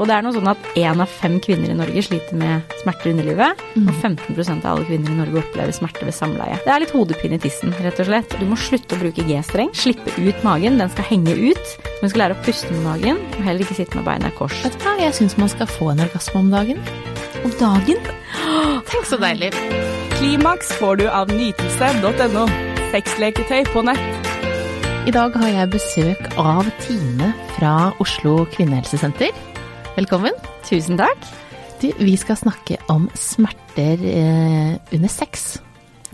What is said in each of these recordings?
Og det er noe sånn at én av fem kvinner i Norge sliter med smerter i underlivet. Og 15% av alle kvinner i Norge opplever smerte ved samleie. Det er litt hodepine i tissen, rett og slett. Du må slutte å bruke G-streng. Slippe ut magen. Den skal henge ut. Du skal lære å puste med magen, og heller ikke sitte med beina i kors. Vet du hva, jeg syns man skal få en orgasme om dagen. Om dagen? Tenk så deilig. Klimaks får du av nytelse.no. Sexleketøy på nett. I dag har jeg besøk av Tine fra Oslo kvinnehelsesenter. Velkommen. Tusen takk. Du, vi skal snakke om smerter eh, under sex.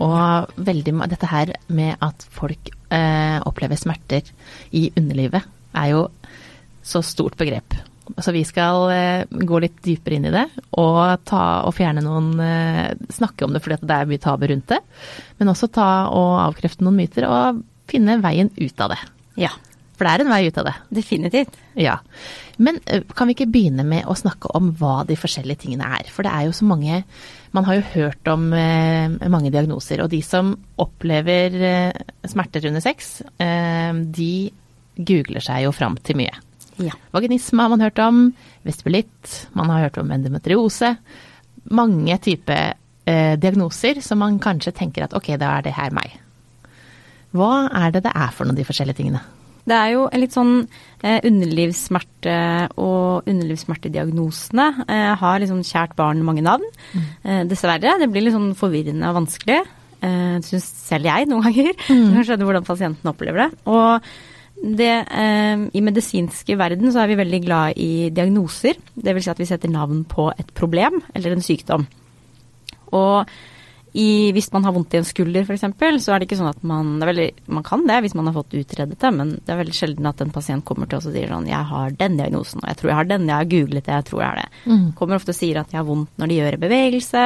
Og veldig, dette her med at folk eh, opplever smerter i underlivet, er jo så stort begrep. Så vi skal eh, gå litt dypere inn i det og, ta, og fjerne noen eh, Snakke om det fordi det er mye tabu rundt det. Men også ta og avkrefte noen myter og finne veien ut av det. Ja, For det er en vei ut av det. definitivt. Ja. Men kan vi ikke begynne med å snakke om hva de forskjellige tingene er? For det er jo så mange Man har jo hørt om eh, mange diagnoser, og de som opplever eh, smerter under sex, eh, de googler seg jo fram til mye. Ja. Vaginisme har man hørt om, vestibulitt, man har hørt om endometriose. Mange typer eh, diagnoser som man kanskje tenker at ok, da er det her meg. Hva er det det er for noen, de forskjellige tingene? Det er jo en litt sånn eh, underlivssmerte og underlivssmertediagnosene eh, har liksom kjært barn mange navn. Eh, dessverre. Det blir litt sånn forvirrende og vanskelig. Det Syns selv jeg noen ganger. Mm. kan skjønne hvordan pasienten opplever det. Og det, eh, I medisinske verden så er vi veldig glad i diagnoser. Det vil si at vi setter navn på et problem eller en sykdom. Og i, hvis man har vondt i en skulder f.eks., så er det ikke sånn at man veldig, Man kan det hvis man har fått utredet det, men det er veldig sjelden at en pasient kommer til oss og sier sånn Jeg har den diagnosen, og jeg tror jeg har den, jeg har googlet det, jeg tror jeg har det. Kommer ofte og sier at de har vondt når de gjør en bevegelse.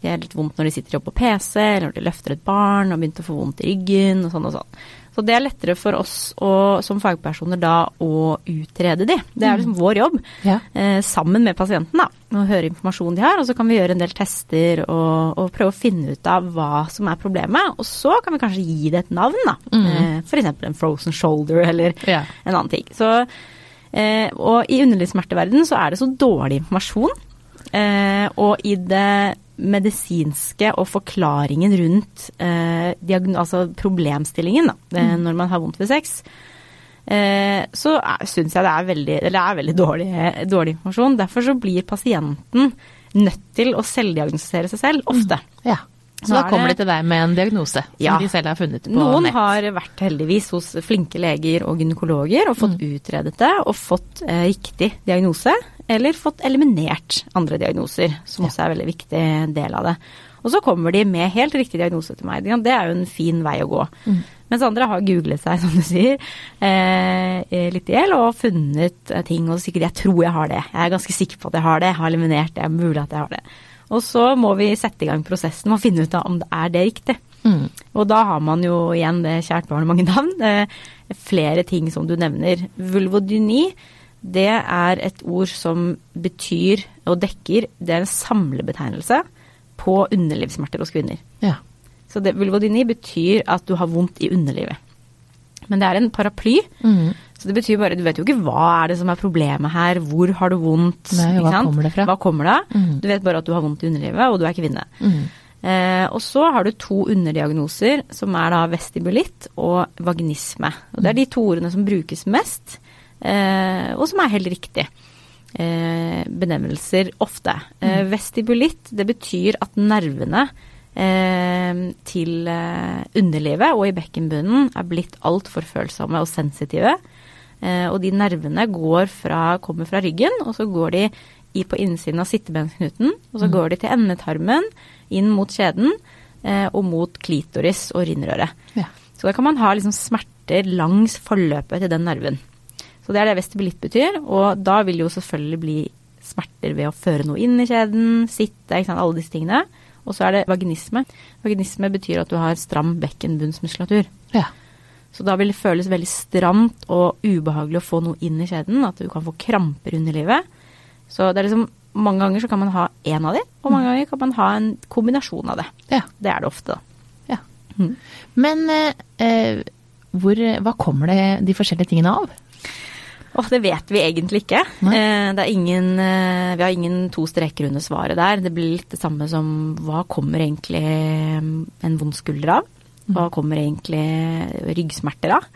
De har litt vondt når de sitter oppe på PC, eller når de løfter et barn og begynte å få vondt i ryggen og sånn og sånn. Så det er lettere for oss å, som fagpersoner da å utrede de. Det er liksom vår jobb Ja. eh, sammen med pasienten da, å høre informasjonen de har. Og så kan vi gjøre en del tester og, og prøve å finne ut av hva som er problemet. Og så kan vi kanskje gi det et navn, da. Eh, F.eks. en frozen shoulder eller Ja. en annen ting. Så, eh, og i underlivssmerteverdenen så er det så dårlig informasjon. Eh, og i det medisinske og forklaringen rundt eh, altså problemstillingen da, eh, når man har vondt ved sex, eh, så syns jeg det er veldig, eller det er veldig dårlig, dårlig informasjon. Derfor så blir pasienten nødt til å selvdiagnostisere seg selv, ofte. Ja. Så da er kommer de til deg med en diagnose som Ja. de selv har funnet på Noen nett. har vært heldigvis hos flinke leger og gynekologer og fått utredet det og fått eh, riktig diagnose, eller fått eliminert andre diagnoser, som også er en veldig viktig del av det. Og så kommer de med helt riktig diagnose til meg. Det er jo en fin vei å gå. Mens andre har googlet seg, som du sier, eh, litt i hjel og funnet ting og sikkert 'jeg tror jeg har det', jeg er ganske sikker på at jeg har det, jeg har eliminert det, det er mulig at jeg har det. Og så må vi sette i gang prosessen med å finne ut av om det er det riktig. Mm. Og da har man jo igjen det kjært barn og mange navn. Eh, flere ting som du nevner. Vulvodyni, det er et ord som betyr og dekker Det er en samlebetegnelse på underlivssmerter hos kvinner. Ja. Så det, vulvodyni betyr at du har vondt i underlivet. Men det er en paraply, Mm. Så det betyr bare Du vet jo ikke hva er det som er problemet her, hvor har du vondt? Nei, hva kommer det fra? Hva kommer det av? Mm. Du vet bare at du har vondt i underlivet, og du er kvinne. Mm. Eh, og så har du to underdiagnoser, som er da vestibulitt og vaginisme. Og det er de to ordene som brukes mest, eh, og som er helt riktig. Eh, benevnelser ofte. Eh, vestibulitt, det betyr at nervene eh, til eh, underlivet og i bekkenbunnen er blitt altfor følsomme og sensitive. Eh, og de nervene går fra, kommer fra ryggen, og så går de i på innsiden av sittebensknuten, og så går de til endetarmen, inn mot skjeden eh, og mot klitoris og rinnrøret. Ja. Så da kan man ha liksom smerter langs forløpet til den nerven. Så det er det vestibulitt betyr, og da vil det jo selvfølgelig bli smerter ved å føre noe inn i kjeden, sitte, ikke sant, alle disse tingene. Og så er det vaginisme. Vaginisme betyr at du har stram bekkenbunnsmuskulatur. ja. Så da vil det føles veldig stramt og ubehagelig å få noe inn i skjeden, at du kan få kramper under livet. Så det er liksom mange ganger så kan man ha én av de, og mange ganger kan man ha en kombinasjon av det. ja. Det er det ofte, da. ja. Mm. Men eh, eh, hvor, hva kommer det de forskjellige tingene av? Oh, det vet vi egentlig ikke. Eh, det ingen, eh, vi har ingen to streker under svaret der. Det blir litt det samme som hva kommer egentlig en vond skulder av? Hva kommer egentlig ryggsmerter av?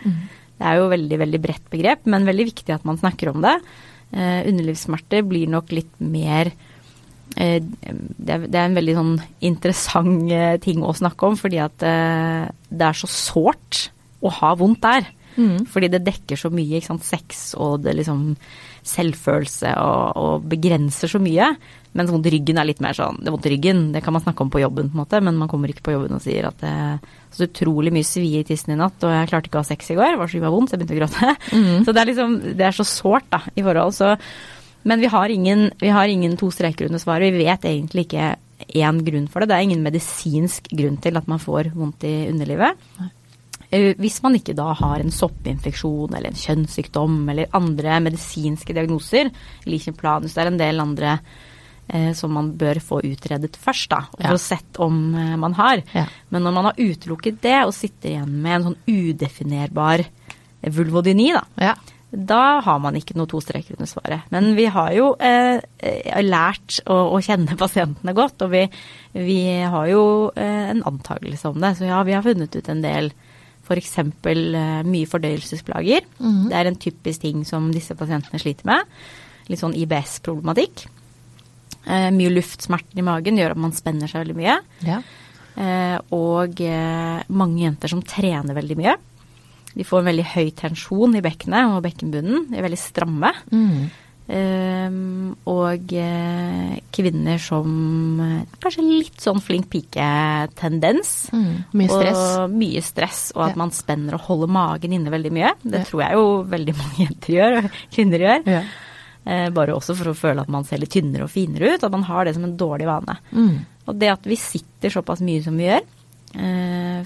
Det er jo veldig, veldig bredt begrep, men veldig viktig at man snakker om det. Eh, underlivssmerter blir nok litt mer eh, det, er, det er en veldig sånn interessant eh, ting å snakke om, fordi at eh, det er så sårt å ha vondt der. Fordi det dekker så mye, ikke sant. Sex og det liksom selvfølelse og, og begrenser så mye. Mens vondt i ryggen er litt mer sånn Det er vondt i ryggen, det kan man snakke om på jobben, på en måte, men man kommer ikke på jobben og sier at det er så utrolig mye svie i tissen i natt, og jeg klarte ikke å ha sex i går, det var så vondt, så jeg begynte å gråte. Så det er liksom Det er så sårt, da, i forhold. Så men vi har, ingen, vi har ingen to streker under svaret. Vi vet egentlig ikke én grunn for det. Det er ingen medisinsk grunn til at man får vondt i underlivet. Eh, Hvis man ikke da har en soppinfeksjon eller en kjønnssykdom eller andre medisinske diagnoser, lichenplanus, planus, det er en del andre eh, som man bør få utredet først, da, for Ja. å sett om eh, man har. Ja. Men når man har utelukket det og sitter igjen med en sånn udefinerbar vulvodyni, da, Ja. da har man ikke noe to streker under svaret. Men vi har jo eh, eh, lært å, å kjenne pasientene godt, og vi, vi har jo eh, en antakelse om det. Så ja, vi har funnet ut en del f.eks. Eh, mye fordøyelsesplager. Det er en typisk ting som disse pasientene sliter med. Litt sånn IBS-problematikk. Eh, mye luftsmerter i magen gjør at man spenner seg veldig mye. ja. Eh, og mange jenter som trener veldig mye. De får en veldig høy tensjon i bekkenet og bekkenbunnen. De er veldig stramme. Mm. Eh, og eh, kvinner som eh, kanskje litt sånn flink pike-tendens. Mm. Mye stress. Og mye stress, og at Ja. man spenner og holder magen inne veldig mye. Det Ja. tror jeg jo veldig mange jenter gjør, og kvinner gjør. Ja. Eh, bare også for å føle at man ser litt tynnere og finere ut. At man har det som en dårlig vane. Mm. Og det at vi sitter såpass mye som vi gjør,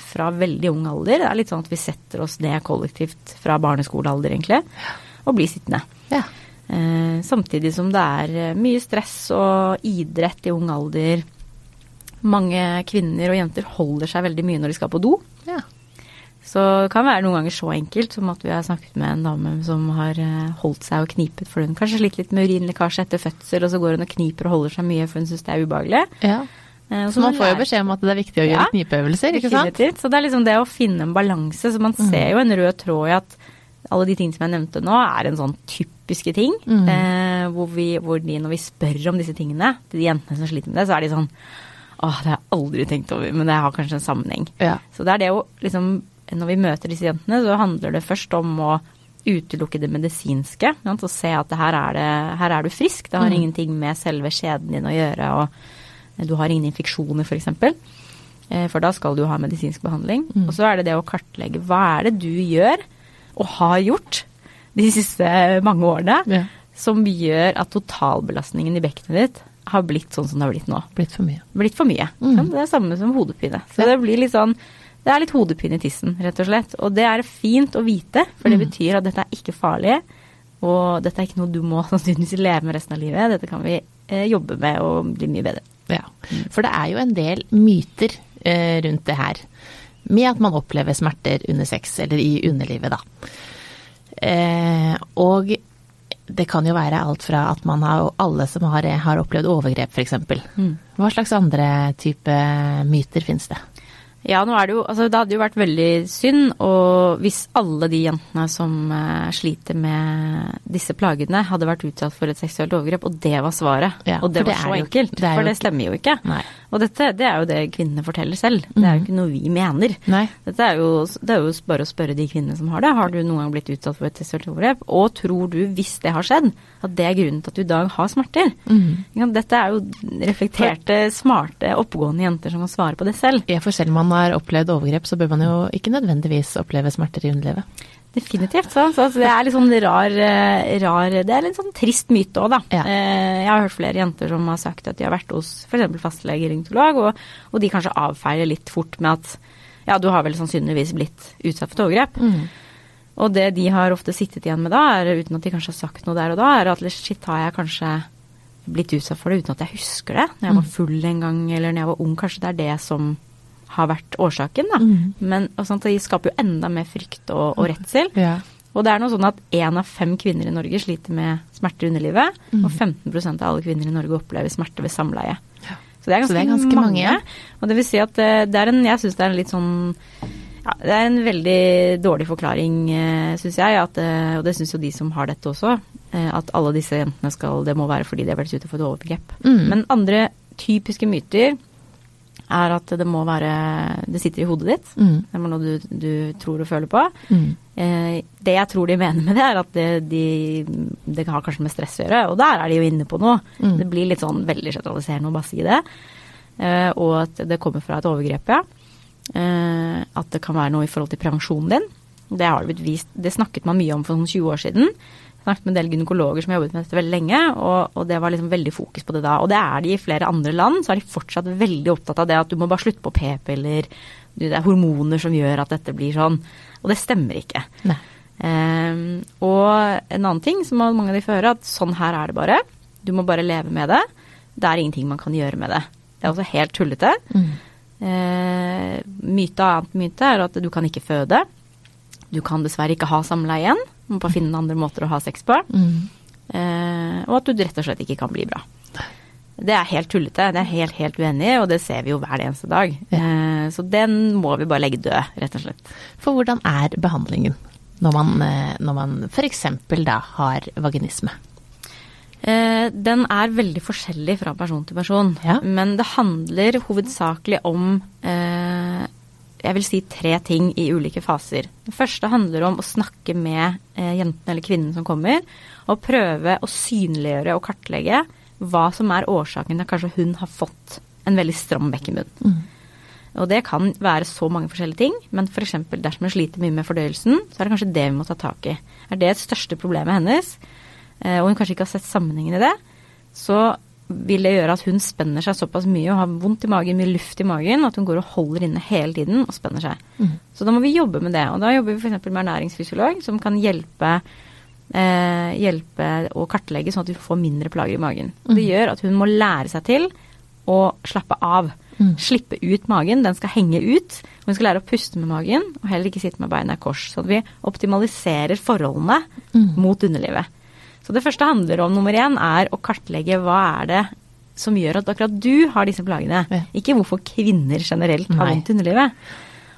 fra veldig ung alder, det er litt sånn at vi setter oss ned kollektivt fra barneskolealder, egentlig, og blir sittende. Ja. Eh, samtidig som det er eh, mye stress og idrett i ung alder. Mange kvinner og jenter holder seg veldig mye når de skal på do. ja. Så det kan være noen ganger så enkelt som at vi har snakket med en dame som har eh, holdt seg og knipet for hun kanskje slitt litt med urinlekkasje etter fødsel, og så går hun og kniper og holder seg mye for hun syns det er ubehagelig. ja. Eh, Så man får jo beskjed om at det er viktig å gjøre Ja. knipeøvelser, ikke sant? Så det er liksom det å finne en balanse. Så man ser jo en rød tråd i at alle de tingene som jeg nevnte nå, er en sånn typiske ting. Mm. Eh, hvor, vi, hvor de, når vi spør om disse tingene til de jentene som sliter med det, så er de sånn Åh, det har jeg aldri tenkt over, men det har kanskje en sammenheng. Ja. Så det er det å liksom Når vi møter disse jentene, så handler det først om å utelukke det medisinske. Og se at det her, er det, her er du frisk. Det har Mm. ingenting med selve skjeden din å gjøre. og du har ingen infeksjoner, f.eks. Eh, For da skal du ha medisinsk behandling. Mm. Og så er det det å kartlegge hva er det du gjør, og har gjort, de siste mange årene, Ja. som gjør at totalbelastningen i bekkenet ditt har blitt sånn som det har blitt nå. Blitt for mye. Blitt for mye. Mm. Ja, Det er samme som hodepine. Så Ja. det blir litt sånn Det er litt hodepine i tissen, rett og slett. Og det er fint å vite, for det Mm. betyr at dette er ikke farlig. Og dette er ikke noe du må sannsynligvis leve med resten av livet. Dette kan vi eh, jobbe med og bli mye bedre. Ja. For det er jo en del myter eh, rundt det her. Med at man opplever smerter under sex, eller i underlivet, da. Eh, og det kan jo være alt fra at man har Alle som har, har opplevd overgrep, f.eks. Mm. Hva slags andre type myter finnes det? Ja, nå er det jo Altså, det hadde jo vært veldig synd og hvis alle de jentene som uh, sliter med disse plagene, hadde vært utsatt for et seksuelt overgrep, og det var svaret. Ja, og det det var er så det jo- enkelt. det for det stemmer jo ikke. Nei. Og dette, det er jo det kvinnene forteller selv. Det er jo ikke noe vi mener. Nei. Dette er jo, det er jo bare å spørre de kvinnene som har det. Har du noen gang blitt utsatt for et seksuelt overgrep? Og tror du, hvis det har skjedd, at det er grunnen til at du i dag har smerter? Mm. Dette er jo reflekterte, smarte, oppegående jenter som kan svare på det selv. Ja, for selv om man har opplevd overgrep, så bør man jo ikke nødvendigvis oppleve smerter i underlivet. Definitivt. Så, Så det er litt sånn rar, eh, rar Det er litt sånn trist myte òg, da. Ja. Eh, Jeg har hørt flere jenter som har sagt at de har vært hos f.eks. fastlege, gynekolog, og, og de kanskje avfeier litt fort med at ja, du har vel sannsynligvis blitt utsatt for overgrep. Mm. Og det de har ofte sittet igjen med da, er, uten at de kanskje har sagt noe der og da, er at shit, har jeg kanskje blitt utsatt for det uten at jeg husker det? Når jeg var full en gang, eller når jeg var ung. Kanskje det er det som har vært årsaken, da. Mm. Men og sånt, de skaper jo enda mer frykt og, og redsel. Ja. Og det er noe sånn at én av fem kvinner i Norge sliter med smerter i underlivet, Mm. og 15% av alle kvinner i Norge opplever smerte ved samleie. Så det er Så ganske, det er ganske mange. mange. Og det vil si at eh, det er en Jeg syns det er en litt sånn ja, Det er en veldig dårlig forklaring, syns jeg, at, eh, og det syns jo de som har dette også, eh, at alle disse jentene skal Det må være fordi de har vært ute for et overgrep. Mm. Men andre typiske myter er at det må være Det sitter i hodet ditt. Mm. Det er noe du, du tror og føler på. Mm. Eh, det jeg tror de mener med det, er at det, de, det har kanskje med stress å gjøre, og der er de jo inne på noe. Mm. Det blir litt sånn veldig generaliserende å bare si det. Eh, og at det kommer fra et overgrep, ja. Eh, at det kan være noe i forhold til prevensjonen din. Det har det blitt vist Det snakket man mye om for sånn 20 år siden. Snakket med en del gynekologer som har jobbet med dette veldig lenge, og, og det var liksom veldig fokus på det da. Og det er de i flere andre land, så er de fortsatt veldig opptatt av det at du må bare slutte på p-piller, det er hormoner som gjør at dette blir sånn. Og det stemmer ikke. Ehm, og en annen ting som mange av de høre, at sånn her er det bare. Du må bare leve med det. Det er ingenting man kan gjøre med det. Det er også helt tullete. Mm. Uh, myte og annet myte er at du kan ikke føde. Du kan dessverre ikke ha samleie igjen. Du må bare finne andre måter å ha sex på. Mm. Eh, og at du rett og slett ikke kan bli bra. Det er helt tullete. Det er helt, helt uenig i, og det ser vi jo hver eneste dag. Eh, så den må vi bare legge død, rett og slett. For hvordan er behandlingen når man, eh, når man f.eks. da har vaginisme? Eh, den er veldig forskjellig fra person til person. Ja. Men det handler hovedsakelig om eh, jeg vil si tre ting i ulike faser. Det første handler om å snakke med eh, jenten eller kvinnen som kommer, og prøve å synliggjøre og kartlegge hva som er årsaken til at kanskje hun har fått en veldig stram bekkenbunn. Mm. Og det kan være så mange forskjellige ting, men f.eks. dersom hun sliter mye med fordøyelsen, så er det kanskje det vi må ta tak i. Er det et største problemet hennes, eh, og hun kanskje ikke har sett sammenhengen i det, så vil det gjøre at hun spenner seg såpass mye og har vondt i magen, mye luft i magen, at hun går og holder inne hele tiden og spenner seg. Mm. Så da må vi jobbe med det. Og da jobber vi f.eks. med ernæringsfysiolog, som kan hjelpe, eh, hjelpe å kartlegge sånn at vi får mindre plager i magen. Mm. det gjør at hun må lære seg til å slappe av. Mm. Slippe ut magen. Den skal henge ut. Og hun skal lære å puste med magen, og heller ikke sitte med beina i kors. Sånn at vi optimaliserer forholdene Mm. mot underlivet. Så det første handler om nummer én er å kartlegge hva er det som gjør at akkurat du har disse plagene. Ja. Ikke hvorfor kvinner generelt har Nei. vondt i underlivet.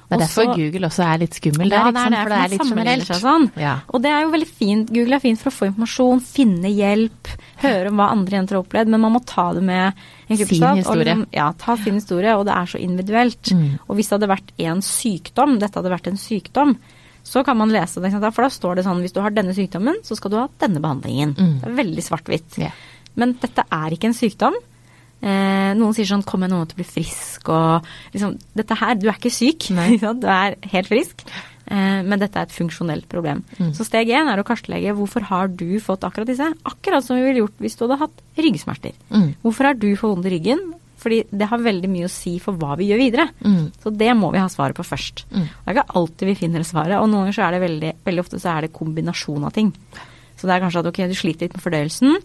Det er derfor Google også er litt skummel ja, der, det ikke er det, For det er litt generelt. seg Sånn. Ja. Og det er jo veldig fint. Google er fint for å få informasjon, finne hjelp, høre om hva andre jenter har opplevd, men man må ta det med en klype Sin salt, og historie. liksom- Ja, ta sin historie, og det er så individuelt. Mm. Og hvis det hadde vært en sykdom, dette hadde vært en sykdom, så kan man lese det, for da står det sånn hvis du har denne sykdommen, så skal du ha denne behandlingen. Mm. Det er veldig svart-hvitt. Yeah. Men dette er ikke en sykdom. Eh, noen sier sånn 'kom med noe til å bli frisk' og liksom Dette her, du er ikke syk. Du er helt frisk. Eh, men dette er et funksjonelt problem. Mm. Så steg én er å kartlegge hvorfor har du fått akkurat disse. Akkurat som vi ville gjort hvis du hadde hatt ryggsmerter. Mm. Hvorfor har du fått vondt i ryggen? Fordi det har veldig mye å si for hva vi gjør videre. Mm. Så det må vi ha svaret på først. Mm. Det er ikke alltid vi finner svaret, og noen ganger så er det veldig, veldig ofte så er det kombinasjon av ting. Så det er kanskje at ok, du sliter litt med fordøyelsen,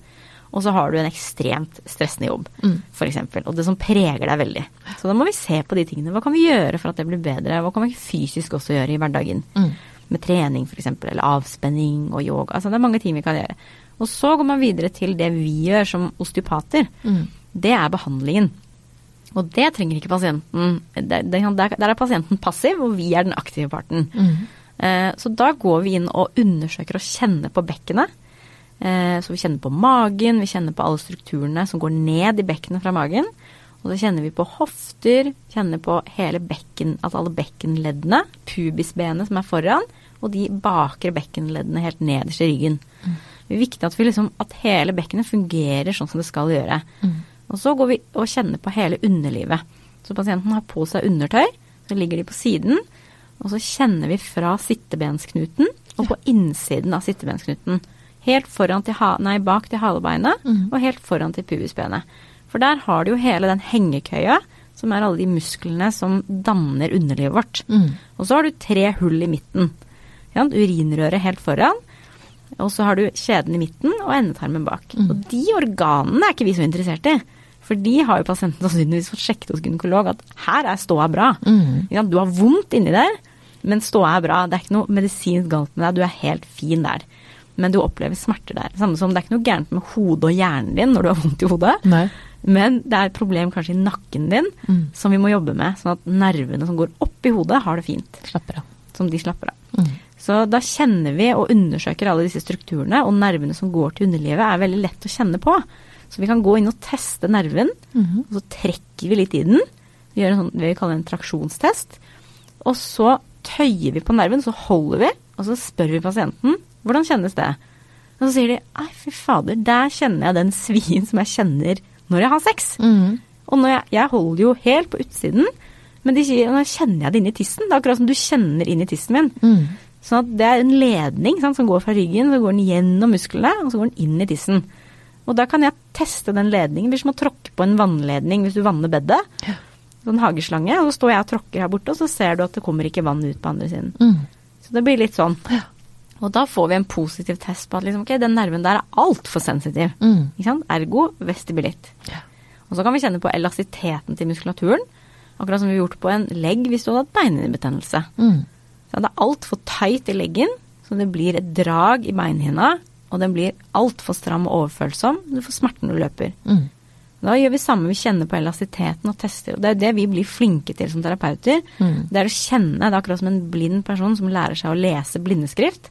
og så har du en ekstremt stressende jobb, Mm. eksempel. Og det som preger deg veldig. Så da må vi se på de tingene. Hva kan vi gjøre for at det blir bedre? Hva kan vi fysisk også gjøre i hverdagen? Mm. Med trening f.eks., eller avspenning og yoga. Altså det er mange ting vi kan gjøre. Og så går man videre til det vi gjør som osteopater. Mm. Det er behandlingen. Og det trenger ikke pasienten. Der, der, er pasienten passiv, og vi er den aktive parten. Mm. Eh, Så da går vi inn og undersøker og kjenner på bekkenet. Eh, Så vi kjenner på magen, vi kjenner på alle strukturene som går ned i bekkenet fra magen. Og så kjenner vi på hofter, kjenner på hele bekken, altså alle bekkenleddene, pubisbenet som er foran, og de bakre bekkenleddene helt nederst i ryggen. Det er viktig at, vi liksom, at hele bekkenet fungerer sånn som det skal gjøre. Mm. Og så går vi og kjenner på hele underlivet. Så pasienten har på seg undertøy, så ligger de på siden, og så kjenner vi fra sittebensknuten og på innsiden av sittebensknuten. Helt foran til ha, nei, bak til halebeinet mm. og helt foran til pubisbenet. For der har du jo hele den hengekøya, som er alle de musklene som danner underlivet vårt. Mm. Og så har du tre hull i midten. Ja, urinrøret helt foran. Og så har du kjeden i midten og endetarmen bak. Mm. Og de organene er ikke vi så interessert i. For de har jo pasienten sannsynligvis fått sjekket hos gynekolog at her er ståa bra. Mm. Ja, du har vondt inni der, Men ståa er bra. Det er ikke noe medisinsk galt med deg. Du er helt fin der. Men du opplever smerter der. Samme som det er ikke noe gærent med hodet og hjernen din når du har vondt i hodet. Nei. Men det er et problem kanskje i nakken din Mm. som vi må jobbe med, sånn at nervene som går opp i hodet, har det fint. Slapper av. Som de slapper av. Mm. Så da kjenner vi og undersøker alle disse strukturene, og nervene som går til underlivet er veldig lett å kjenne på. Så vi kan gå inn og teste nerven, Mhm. og så trekker vi litt i den. Vi gjør en sånn, vi kaller en traksjonstest. Og så tøyer vi på nerven, så holder vi, og så spør vi pasienten hvordan kjennes det. Og så sier de ei, fy fader, der kjenner jeg den svien som jeg kjenner når jeg har sex. Mhm. Og når jeg, jeg holder jo helt på utsiden, men de sier nå kjenner jeg det inn i tissen. Det er akkurat som du kjenner inn i tissen min. Mm. Sånn at det er en ledning sant, som går fra ryggen, så går den gjennom musklene, og så går den inn i tissen. Og da kan jeg teste den ledningen. Det blir som å tråkke på en vannledning hvis du vanner bedet. Ja. En hageslange. Og så står jeg og tråkker her borte, og så ser du at det kommer ikke vann ut på andre siden. Mm. Så det blir litt sånn. Ja. Og da får vi en positiv test på at liksom, okay, den nerven der er altfor sensitiv. Mm. Ikke sant? Ergo vestibulitt. Ja. Og så kan vi kjenne på elastisiteten til muskulaturen. Akkurat som vi gjort på en legg hvis du hadde hatt beinhinnebetennelse. Mm. Så det er altfor tight i leggen, så det blir et drag i beinhinna. Og den blir altfor stram og overfølsom. Du får smerten når du løper. Mm. Da gjør vi samme, vi kjenner på elastisiteten og tester. Og det er det vi blir flinke til som terapeuter. Mm. Det er å kjenne, det er akkurat som en blind person som lærer seg å lese blindeskrift.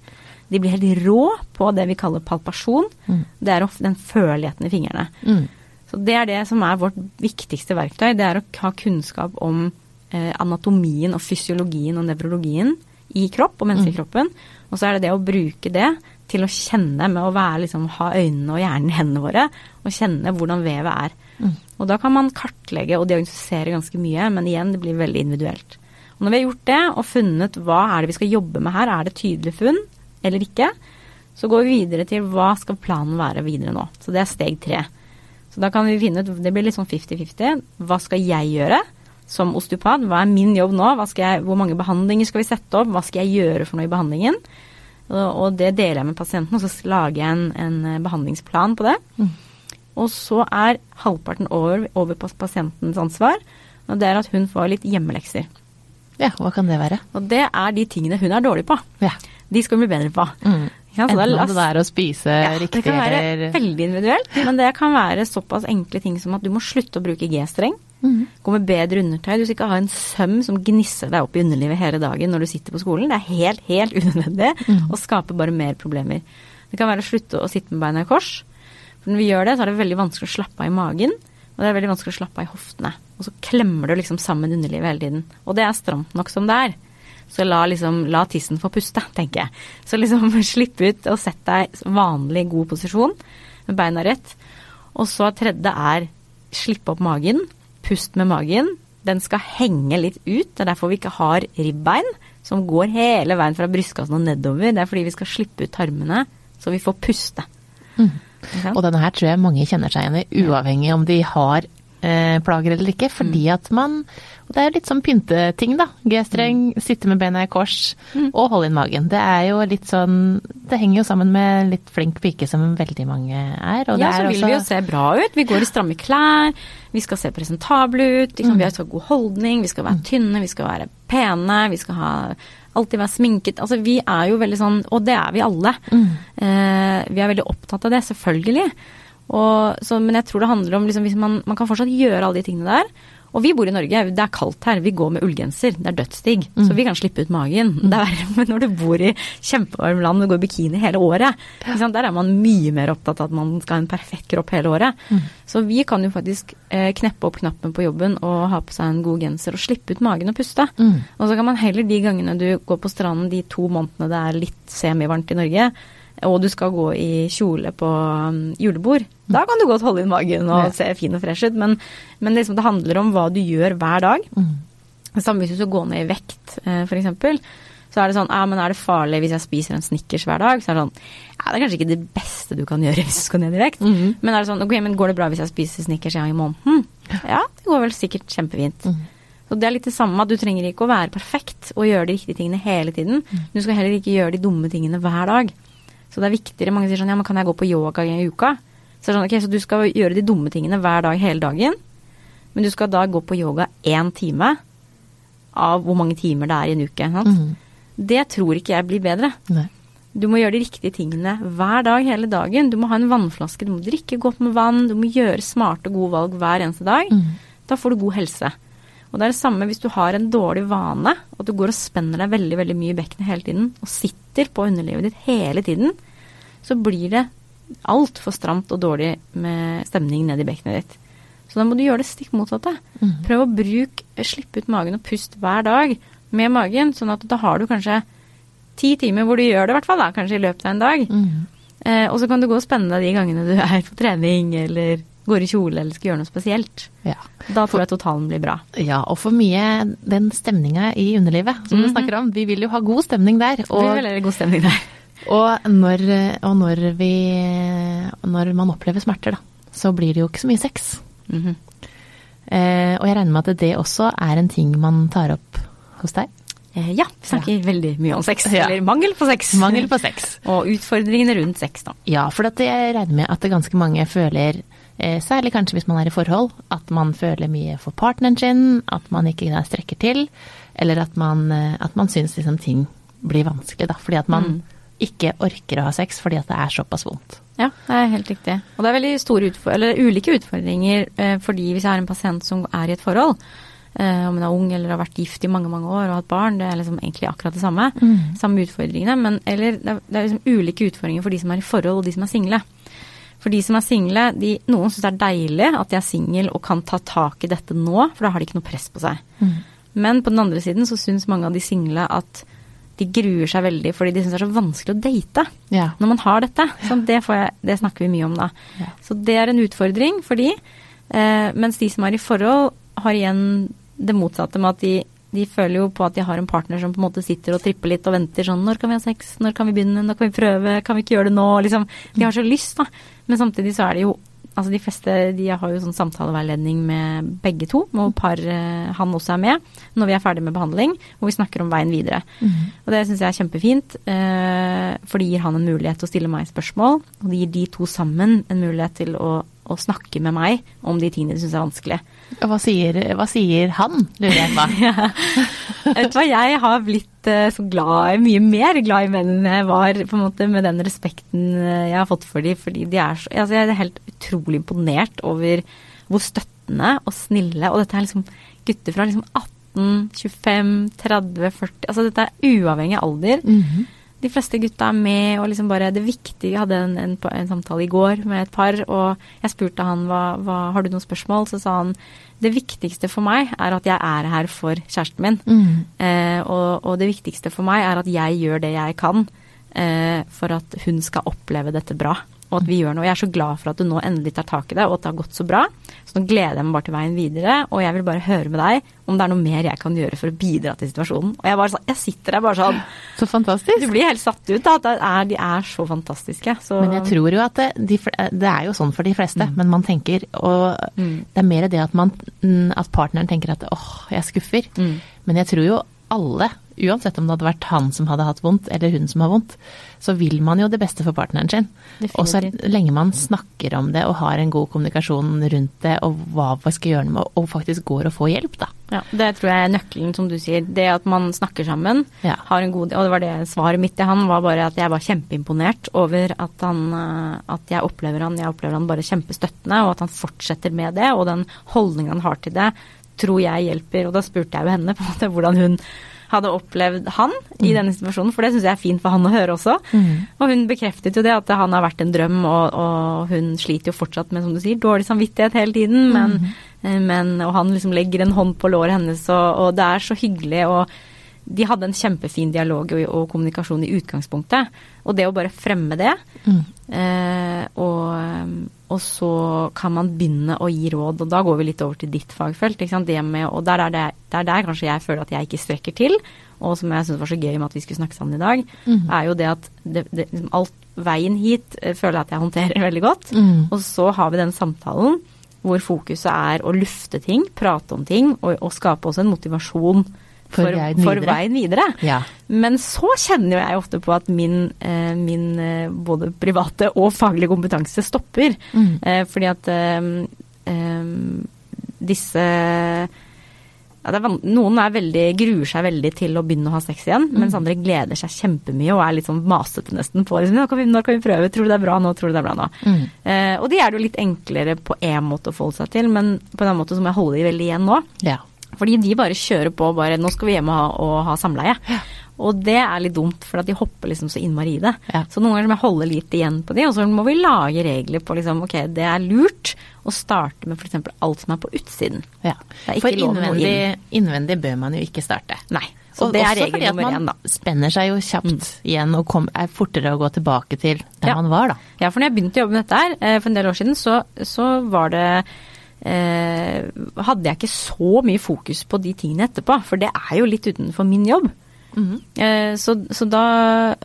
De blir helt rå på det vi kaller palpasjon. Mm. Det er ofte den føleligheten i fingrene. Mm. Så det er det som er vårt viktigste verktøy. Det er å ha kunnskap om eh, anatomien og fysiologien og nevrologien i kropp og menneskekroppen. Og så er det det å bruke det til å kjenne med å være liksom, ha øynene og hjernen i hendene våre, og kjenne hvordan vevet er. Mm. Og da kan man kartlegge og diagnostisere ganske mye, men igjen, det blir veldig individuelt. Og når vi har gjort det og funnet hva er det vi skal jobbe med her, er det tydelige funn eller ikke, så går vi videre til hva skal planen være videre nå. Så det er steg tre. Så da kan vi finne ut, det blir litt sånn 50-50, hva skal jeg gjøre som osteopat? Hva er min jobb nå? Jeg, hvor mange behandlinger skal vi sette opp? Hva skal jeg gjøre for noe i behandlingen? Og, det deler jeg med pasienten, og så lager jeg en, en eh, behandlingsplan på det. Mm. Og så er halvparten over, over på pasientens ansvar, og det er at hun får litt hjemmelekser. Ja, hva kan det være? Og det er de tingene hun er dårlig på. Ja. De skal hun bli bedre på. Mm. Ja. Så Enten det er å spise ja, riktig det kan være veldig individuelt, men det kan være såpass enkle ting som at du må slutte å bruke G-streng. Mhm. Gå med bedre undertøy. Du skal ikke ha en søm som gnisser deg opp i underlivet hele dagen når du sitter på skolen. Det er helt, helt unødvendig mm. og skaper bare mer problemer. Det kan være å slutte å sitte med beina i kors. For når vi gjør det, så er det veldig vanskelig å slappe av i magen. Og det er veldig vanskelig å slappe av i hoftene. Og så klemmer du liksom sammen underlivet hele tiden. Og det er stramt nok som det er. Så la, liksom, la tissen få puste, tenker jeg. Så liksom slipp ut og sett deg i vanlig god posisjon med beina rett. Og så tredje er slippe opp magen. Pust med magen. Den skal henge litt ut. Det er derfor vi ikke har ribbein som går hele veien fra brystkassen og nedover. Det er fordi vi skal slippe ut tarmene, så vi får puste. Mm. Og denne her tror jeg mange kjenner seg igjen i, uavhengig om de har plager eller ikke. Fordi Mm. at man Og det er jo litt sånn pynteting, da. G-streng, Mm. sitte med bena i kors og holde inn magen. Det er jo litt sånn Det henger jo sammen med litt flink pike, som veldig mange er. Ja, så er vil også vi jo se bra ut. Vi går i stramme klær, vi skal se presentable ut, liksom, Mm. vi skal ha god holdning, vi skal være tynne, vi skal være pene, vi skal ha, alltid være sminket. Altså vi er jo veldig sånn, og det er vi alle. Mm. Eh, vi er veldig opptatt av det, selvfølgelig. Og, så, men jeg tror det handler om liksom, hvis man, man kan fortsatt gjøre alle de tingene der. Og vi bor i Norge, det er kaldt her, vi går med ullgenser, det er dødsdigg. Så vi kan slippe ut magen. Det er verre men når du bor i kjempevarmt land og går i bikini hele året. Sant? Der er man mye mer opptatt av at man skal ha en perfekt kropp hele året. Så vi kan jo faktisk eh, kneppe opp knappen på jobben og ha på seg en god genser og slippe ut magen og puste. Mm. Og så kan man heller de gangene du går på stranden de to månedene det er litt semivarmt i Norge, og du skal gå i kjole på um, julebord, da kan du godt holde inn magen og Ja. se fin og fresh ut. Men, men liksom det handler om hva du gjør hver dag. Mm. Samme hvis du skal gå ned i vekt, eh, f.eks. Så er det sånn, ja, men er det farlig hvis jeg spiser en Snickers hver dag? Så er det sånn, ja, det er kanskje ikke det beste du kan gjøre hvis du skal ned i vekt. Mhm. Men er det sånn, ok, men går det bra hvis jeg spiser Snickers en gang i måneden? Ja, det går vel sikkert kjempefint. Mm. Så det er litt det samme, at du trenger ikke å være perfekt og gjøre de riktige tingene hele tiden. Du skal heller ikke gjøre de dumme tingene hver dag. Så det er viktigere, mange sier sånn, ja, men kan jeg gå på yoga i uka? Så sånn, ok, så du skal gjøre de dumme tingene hver dag hele dagen, men du skal da gå på yoga én time av hvor mange timer det er i en uke. Sant? Mhm. Det tror ikke jeg blir bedre. Nei. Du må gjøre de riktige tingene hver dag hele dagen. Du må ha en vannflaske, du må drikke godt med vann, du må gjøre smarte og gode valg hver eneste dag. Mm. Da får du god helse. Og det er det samme hvis du har en dårlig vane, og du går og spenner deg veldig veldig mye i bekkenet hele tiden, og sitter på underlivet ditt hele tiden, så blir det altfor stramt og dårlig med stemning ned i bekkenet ditt. Så da må du gjøre det stikk motsatte. Mm. Prøv å bruke, slippe ut magen og pust hver dag med magen, sånn at da har du kanskje ti timer hvor du gjør det, i hvert fall, da, kanskje i løpet av en dag. Mm. Eh, og så kan du gå og spenne deg de gangene du er på trening, eller går i kjole, eller skal gjøre noe spesielt. Ja. Da tror jeg totalen blir bra. ja, og for mye den stemninga i underlivet som du Mhm. snakker om. Vi vil jo ha god stemning der. Og, vi vil ha god stemning der. og, når, og når vi Når man opplever smerter, da, så blir det jo ikke så mye sex. Mhm. Eh, og jeg regner med at det også er en ting man tar opp hos deg. eh, ja, vi snakker veldig mye om sex. Ja. Eller mangel på sex. Mangel på sex. og utfordringene rundt sex, da. Ja, for at jeg regner med at det ganske mange føler, særlig kanskje hvis man er i forhold, at man føler mye for partneren sin, at man ikke strekker til, eller at man, eh, at man syns liksom ting blir vanskelig, da. Fordi at man Mm. ikke orker å ha sex fordi at det er såpass vondt. Ja, det er helt riktig. Og det er veldig store eller ulike utfordringer eh, fordi hvis jeg har en pasient som er i et forhold, eh, om hun er ung eller har vært gift i mange mange år og hatt barn, det er liksom egentlig akkurat det samme. Mm. Samme utfordringene, men eller det er, det er liksom ulike utfordringer for de som er i forhold og de som er single. For de som er single, de, noen syns det er deilig at de er single og kan ta tak i dette nå, for da har de ikke noe press på seg. Mm. Men på den andre siden så syns mange av de single at de gruer seg veldig fordi de syns det er så vanskelig å date Ja. når man har dette. Så det, får jeg, det snakker vi mye om da. Ja. Så det er en utfordring for de. Eh, mens de som er i forhold, har igjen det motsatte med at de, de føler jo på at de har en partner som på en måte sitter og tripper litt og venter sånn Når kan vi ha sex? Når kan vi begynne? Når kan vi prøve? Kan vi ikke gjøre det nå? Liksom, de har så lyst, da. Men samtidig så er det jo Altså de fleste de har jo sånn samtaleveiledning med begge to, og par eh, han også er med, når vi er ferdig med behandling, hvor vi snakker om veien videre. Mhm. Og det syns jeg er kjempefint, eh, for det gir han en mulighet til å stille meg spørsmål, og det gir de to sammen en mulighet til å, å snakke med meg om de tingene de syns er vanskelig. Og hva sier, hva sier han, lurer jeg på. Vet du hva, jeg har blitt eh, så glad, mye mer glad i menn enn jeg var på en måte med den respekten eh, jeg har fått for dem, fordi de er så altså Jeg er helt utrolig imponert over hvor støttende og snille, og dette er liksom gutter fra liksom 18, 25, 30, 40 Altså dette er uavhengig av alder. Mhm. De fleste gutta er med, og liksom bare det viktige Jeg hadde en, en, en samtale i går med et par, og jeg spurte han hva, hva Har du noen spørsmål? Så sa han det viktigste for meg er at jeg er her for kjæresten min. Mm. Eh, og, og det viktigste for meg er at jeg gjør det jeg kan eh, for at hun skal oppleve dette bra. Og at vi gjør noe. Jeg er så glad for at du nå endelig tar tak i det, og at det har gått så bra. Så nå gleder jeg meg bare til veien videre, og jeg vil bare høre med deg om det er noe mer jeg kan gjøre for å bidra til situasjonen. Og jeg, bare, jeg sitter der bare sånn Så fantastisk. Du blir helt satt ut da, at er, de er så fantastiske. Så, Men jeg tror jo at det, de, det er jo sånn for de fleste, men man tenker Og Mm. det er mer det at, man, mm, at partneren tenker at åh, jeg skuffer. Mm. Men jeg tror jo alle, uansett om det hadde vært han som hadde hatt vondt, eller hun som har vondt, så vil man jo det beste for partneren sin. Og så lenge man snakker om det og har en god kommunikasjon rundt det, og hva vi skal gjøre med og faktisk går og får hjelp, da. Ja, det tror jeg er nøkkelen, som du sier. Det at man snakker sammen. Ja. Har en god, og det var det svaret mitt til han, var bare at jeg var kjempeimponert over at han eh, At jeg opplever han, jeg opplever han bare kjempestøttende, og at han fortsetter med det. Og den holdningen han har til det, tror jeg hjelper. Og da spurte jeg jo henne på en måte hvordan hun hadde opplevd han i denne situasjonen, for det syns jeg er fint for han å høre også. Og hun bekreftet jo det, at han har vært en drøm, og, og hun sliter jo fortsatt med, som du sier, dårlig samvittighet hele tiden. Men, mm. men, og han liksom legger en hånd på låret hennes, og, og det er så hyggelig. og de hadde en kjempefin dialog og, og kommunikasjon i utgangspunktet. Og det å bare fremme det, Mm. eh, og, og så kan man begynne å gi råd. Og da går vi litt over til ditt fagfelt. Det med, og der er det, det er der kanskje jeg føler at jeg ikke strekker til, og som jeg syns var så gøy med at vi skulle snakke sammen i dag, mm. er jo det at det, det, liksom alt veien hit eh, føler jeg at jeg håndterer veldig godt. Mm. Og så har vi den samtalen hvor fokuset er å lufte ting, prate om ting, og, og skape også en motivasjon For for, veien for videre. veien videre. Ja. Men så kjenner jo jeg ofte på at min, eh, min eh, både private og faglige kompetanse stopper. Mm. Eh, fordi at eh, disse ja, det er Noen er veldig, gruer seg veldig til å begynne å ha sex igjen, mens andre gleder seg kjempemye og er litt sånn masete nesten på liksom, når, kan vi, når kan vi prøve, tror du det er bra nå, tror du det er bra nå. Eh, og de er det jo litt enklere på én måte å forholde seg til, men på en annen måte så må jeg holde de veldig igjen nå. Ja. Fordi de bare kjører på bare 'nå skal vi hjem og ha, og ha samleie'. Og det er litt dumt, for at de hopper liksom så innmari i det. Ja. Så noen ganger må jeg holde litt igjen på de, og så må vi lage regler på liksom ok, det er lurt å starte med f.eks. alt som er på utsiden. ja. For å gå innvendig, innvendig bør man jo ikke starte. Nei. Så Og det er også regel fordi at nummer én, da. Man spenner seg jo kjapt igjen og kom, er fortere å gå tilbake til der Ja. man var, da. Ja, for når jeg begynte å jobbe med dette her eh, for en del år siden, så, så var det Hadde jeg ikke så mye fokus på de tingene etterpå, for det er jo litt utenfor min jobb. Eh, så, så da,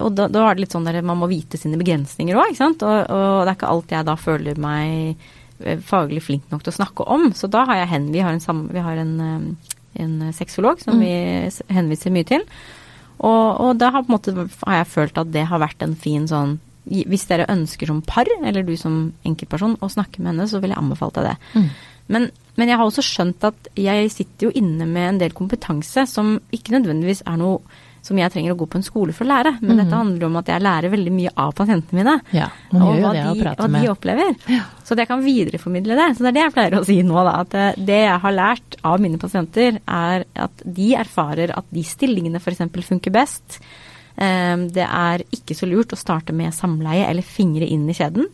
og da, da var det litt sånn der man må vite sine begrensninger òg, ikke sant. Og, og det er ikke alt jeg da føler meg eh, faglig flink nok til å snakke om. Så da har jeg hen, vi har en, sam, vi har en, eh, en sexolog som vi henviser mye til. Og, og da har, måte, har jeg følt at det har vært en fin sånn Hvis dere ønsker som par, eller du som enkeltperson, å snakke med henne, så vil jeg anbefale deg det. Men, men jeg har også skjønt at jeg sitter jo inne med en del kompetanse som ikke nødvendigvis er noe som jeg trenger å gå på en skole for å lære. Men dette handler om at jeg lærer veldig mye av pasientene mine. Ja, jo hva de, hva de opplever. Så at jeg kan videreformidle det. Så det er det jeg pleier å si nå, da. At eh, det jeg har lært av mine pasienter, er at de erfarer at de stillingene f.eks. funker best. Eh, Det er ikke så lurt å starte med samleie eller fingre inn i kjeden.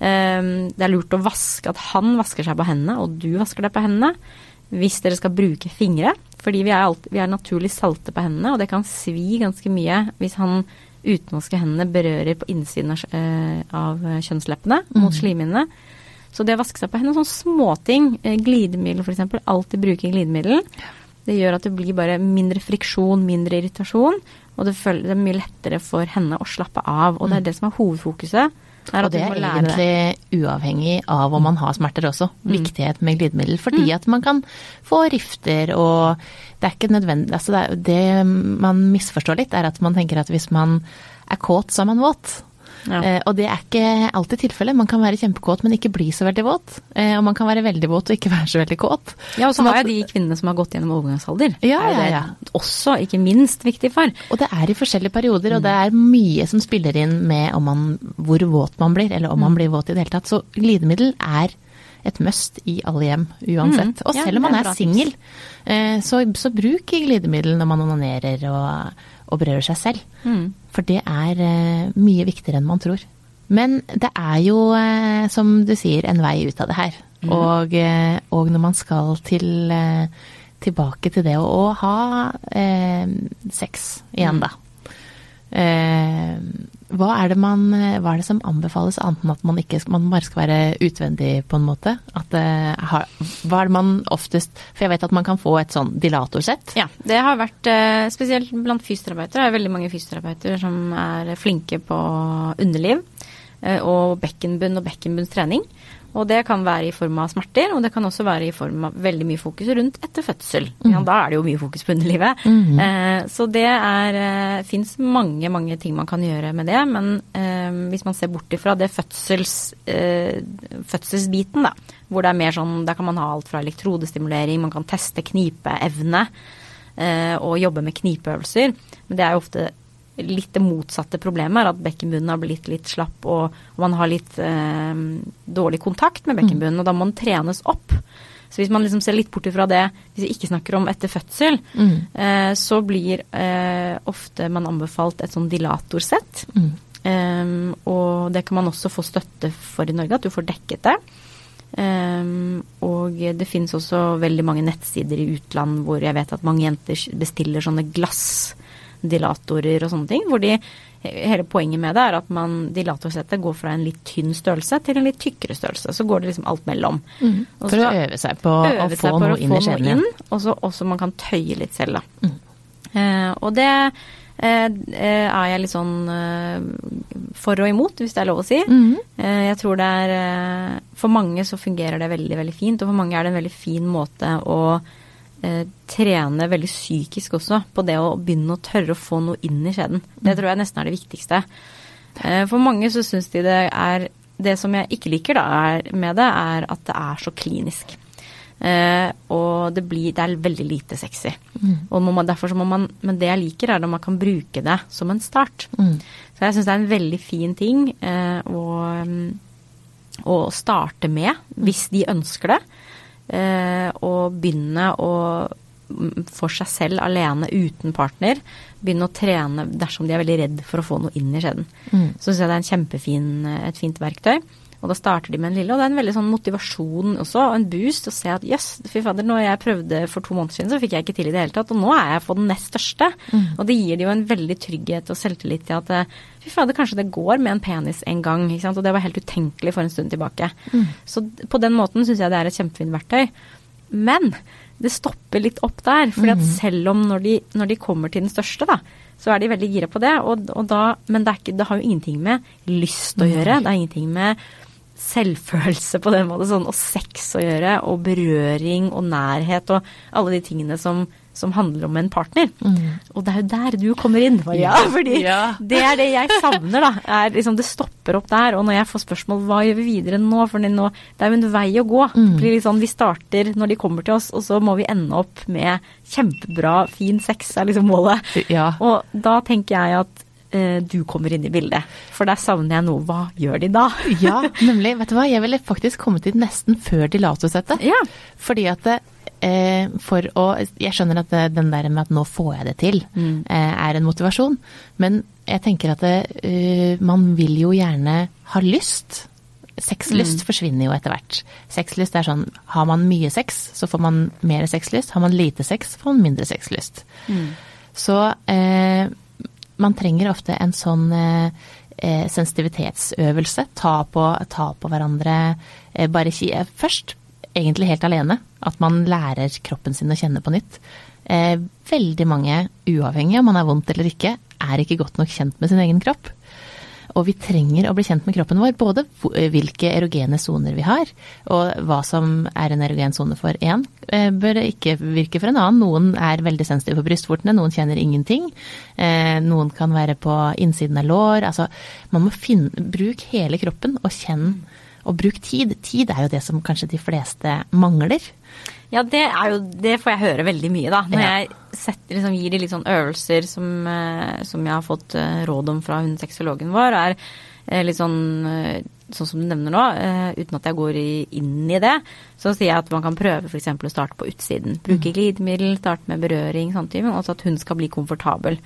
Eh, Det er lurt å vaske, at han vasker seg på hendene, og du vasker deg på hendene. Hvis dere skal bruke fingre, fordi vi er, alltid, vi er naturlig salte på hendene, og det kan svi ganske mye hvis han utenlandske hendene berører på innsiden av, eh, av kjønnsleppene mot slimhinnene. Så det å vaske seg på hendene, sånne småting, eh, glidemiddel f.eks., alltid bruke glidemiddel, det gjør at det blir bare mindre friksjon, mindre irritasjon, og det, føler, det er mye lettere for henne å slappe av. Og det er det som er hovedfokuset. Er Og det er egentlig uavhengig av om man har smerter også. Viktighet med glidemiddel. Fordi at man kan få rifter og det er ikke nødvendig altså det, det man misforstår litt, er at man tenker at hvis man er kåt, så er man våt. Ja. Eh, og det er ikke alltid tilfellet. Man kan være kjempekåt, men ikke bli så veldig våt. Eh, og man kan være veldig våt og ikke være så veldig kåt. Ja, og så har jeg de kvinnene som har gått gjennom overgangsalder. Ja, er jo ja, det ja. også ikke minst viktig for. Og det er i forskjellige perioder, og det er mye som spiller inn med om man, hvor våt man blir, eller om man blir våt i det hele tatt. Så glidemiddel er et must i alle hjem, uansett. Mm. Og selv om er man bra er singel, eh, så, så bruk glidemiddel når man onanerer og, og berører seg selv. Mm. For det er eh, mye viktigere enn man tror. Men det er jo, eh, som du sier, en vei ut av det her. Mm. Og, og når man skal til, tilbake til det å, å ha eh, sex igjen, Mm. da. Eh, hva er man Hva er det som anbefales, annet enn at man ikke man bare skal være utvendig, på en måte? At, eh, hva er det man oftest For jeg vet at man kan få et sånn dilatorsett. Ja, det har vært eh, spesielt blant fysioterapeuter. Det er veldig mange fysioterapeuter som er flinke på underliv eh, og bekkenbunn og bekkenbunnstrening. Og det kan være i form av smerter, og det kan også være i form av veldig mye fokus rundt etter fødsel. Ja, da er det jo mye fokus på underlivet. Eh, så det er eh, fins mange, mange ting man kan gjøre med det. Men eh, hvis man ser bort ifra det fødsels, eh, fødselsbiten, da, hvor det er mer sånn Der kan man ha alt fra elektrodestimulering, man kan teste knipeevne eh, og jobbe med knipeøvelser. Men det er jo ofte litt det motsatte problemet, er at bekkenbunnen har blitt litt slapp, og, og man har litt eh, dårlig kontakt med bekkenbunnen, og da må den trenes opp. Så hvis man liksom ser litt bort ifra det, hvis vi ikke snakker om etter fødsel, eh, så blir eh, ofte man anbefalt et sånn dilatorsett. Eh, og det kan man også få støtte for i Norge, at du får dekket det. Um, og det finnes også veldig mange nettsider i utland hvor jeg vet at mange jenter bestiller sånne glassdilatorer og sånne ting. Hvor de, hele poenget med det er at man dilatorsettet går fra en litt tynn størrelse til en litt tykkere størrelse. Så går det liksom alt mellom. Og For å øve seg på øve å få på noe å inn i skjeden og så også man kan tøye litt selv, da. Eh, og det eh, eh, er jeg litt sånn eh, for og imot, hvis det er lov å si. Eh, jeg tror det er eh, For mange så fungerer det veldig, veldig fint, og for mange er det en veldig fin måte å trene veldig psykisk også, på det å begynne å tørre å få noe inn i skjeden. Det tror jeg nesten er det viktigste. Eh, for mange så syns de det er Det som jeg ikke liker da er, med det, er at det er så klinisk. Eh, og det, blir, det er veldig lite sexy. Og må man, derfor så må man, men det jeg liker, er når man kan bruke det som en start. Så jeg syns det er en veldig fin ting eh, å, mm, å starte med, hvis de ønsker det. Eh, og begynne å mm, for seg selv alene uten partner. Begynne å trene dersom de er veldig redd for å få noe inn i skjeden. Så syns jeg det er en kjempefin, et kjempefint verktøy. Og da starter de med en lille, og det er en veldig sånn motivasjon også, og en boost å se at jøss, yes, fy fader, når jeg prøvde for to måneder siden, så fikk jeg ikke til i det hele tatt, og nå er jeg på den nest største. Og det gir de jo en veldig trygghet og selvtillit til at eh, fy fader, kanskje det går med en penis en gang, ikke sant, og det var helt utenkelig for en stund tilbake. Så på den måten syns jeg det er et kjempefint verktøy. Men det stopper litt opp der, fordi at selv om når de, når de kommer til den største, da, så er de veldig gira på det. Og, og da, men det, ikke, det, har jo ingenting med lyst å gjøre. Det har ingenting med selvfølelse på den måten, sånn, og sex å gjøre, og berøring og nærhet og alle de tingene som, som handler om en partner. Mm. Og det er jo der du kommer inn, Maria. Fordi Ja. det er det jeg savner, da. Er liksom, det stopper opp der. Og når jeg får spørsmål hva gjør vi videre nå, for nå, det er jo en vei å gå. Mm. Sånn, vi starter når de kommer til oss, og så må vi ende opp med kjempebra, fin sex, er liksom målet. Ja. Og da tenker jeg at du kommer inn i bildet. For der savner jeg noe. Hva gjør de da? Ja, nemlig. Vet du hva, jeg ville faktisk kommet dit nesten før de Dilato-settet. Ja. Fordi at eh, for å Jeg skjønner at det, den der med at nå får jeg det til, eh, er en motivasjon. Men jeg tenker at det, eh, man vil jo gjerne ha lyst. Sexlyst forsvinner jo etter hvert. Sexlyst er sånn Har man mye sex, så får man mer sexlyst. Har man lite sex, får man mindre sexlyst. Så eh, man trenger ofte en sånn eh, eh, sensitivitetsøvelse. Ta på, ta på hverandre eh, bare ki eh, først, egentlig helt alene. At man lærer kroppen sin å kjenne på nytt. Eh, veldig mange, uavhengig om man er vondt eller ikke, er ikke godt nok kjent med sin egen kropp. Og vi trenger å bli kjent med kroppen vår, både hvilke erogene soner vi har, og hva som er en erogen sone for én, bør bør ikke virke for en annen. Noen er veldig sensitive på brystvortene, noen kjenner ingenting. Eh, Noen kan være på innsiden av lår. Altså, man må finne Bruk hele kroppen og kjenn, og bruk tid. Tid er jo det som kanskje de fleste mangler. Ja, det, er jo, det får jeg høre veldig mye, da. Når Ja. jeg setter, liksom, gir de litt sånn øvelser som, eh, som jeg har fått eh, råd om fra hun sexologen vår, er eh, litt sånn sånn som du nevner nå, eh, uten at jeg går i, inn i det, så sier jeg at man kan prøve f.eks. å starte på utsiden. Bruke glidemiddel, starte med berøring, sånn type, også at hun skal bli komfortabel.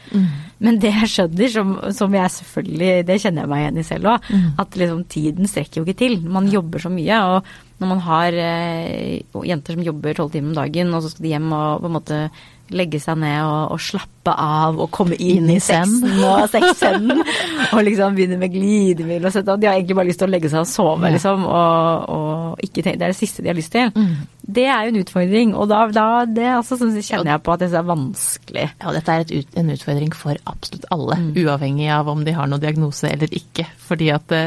Men det jeg skjønner, som, som jeg selvfølgelig, det kjenner jeg meg igjen i selv òg, at liksom tiden strekker jo ikke til. Man jobber så mye, og når man har eh, jenter som jobber tolv timer om dagen, og så skal de hjem og på en måte legge seg ned og, og slappe av og komme inn, i sexen og sexscenen. og liksom begynne med glidemiddel og sånt. Og de har egentlig bare lyst til å legge seg og sove, Ja. liksom. Og, og ikke tenke, det er det siste de har lyst til. Det er jo en utfordring. Og da, da det altså, så kjenner jeg på at det er vanskelig. Ja, dette er et en utfordring for absolutt alle, uavhengig av om de har noen diagnose eller ikke. Fordi at det,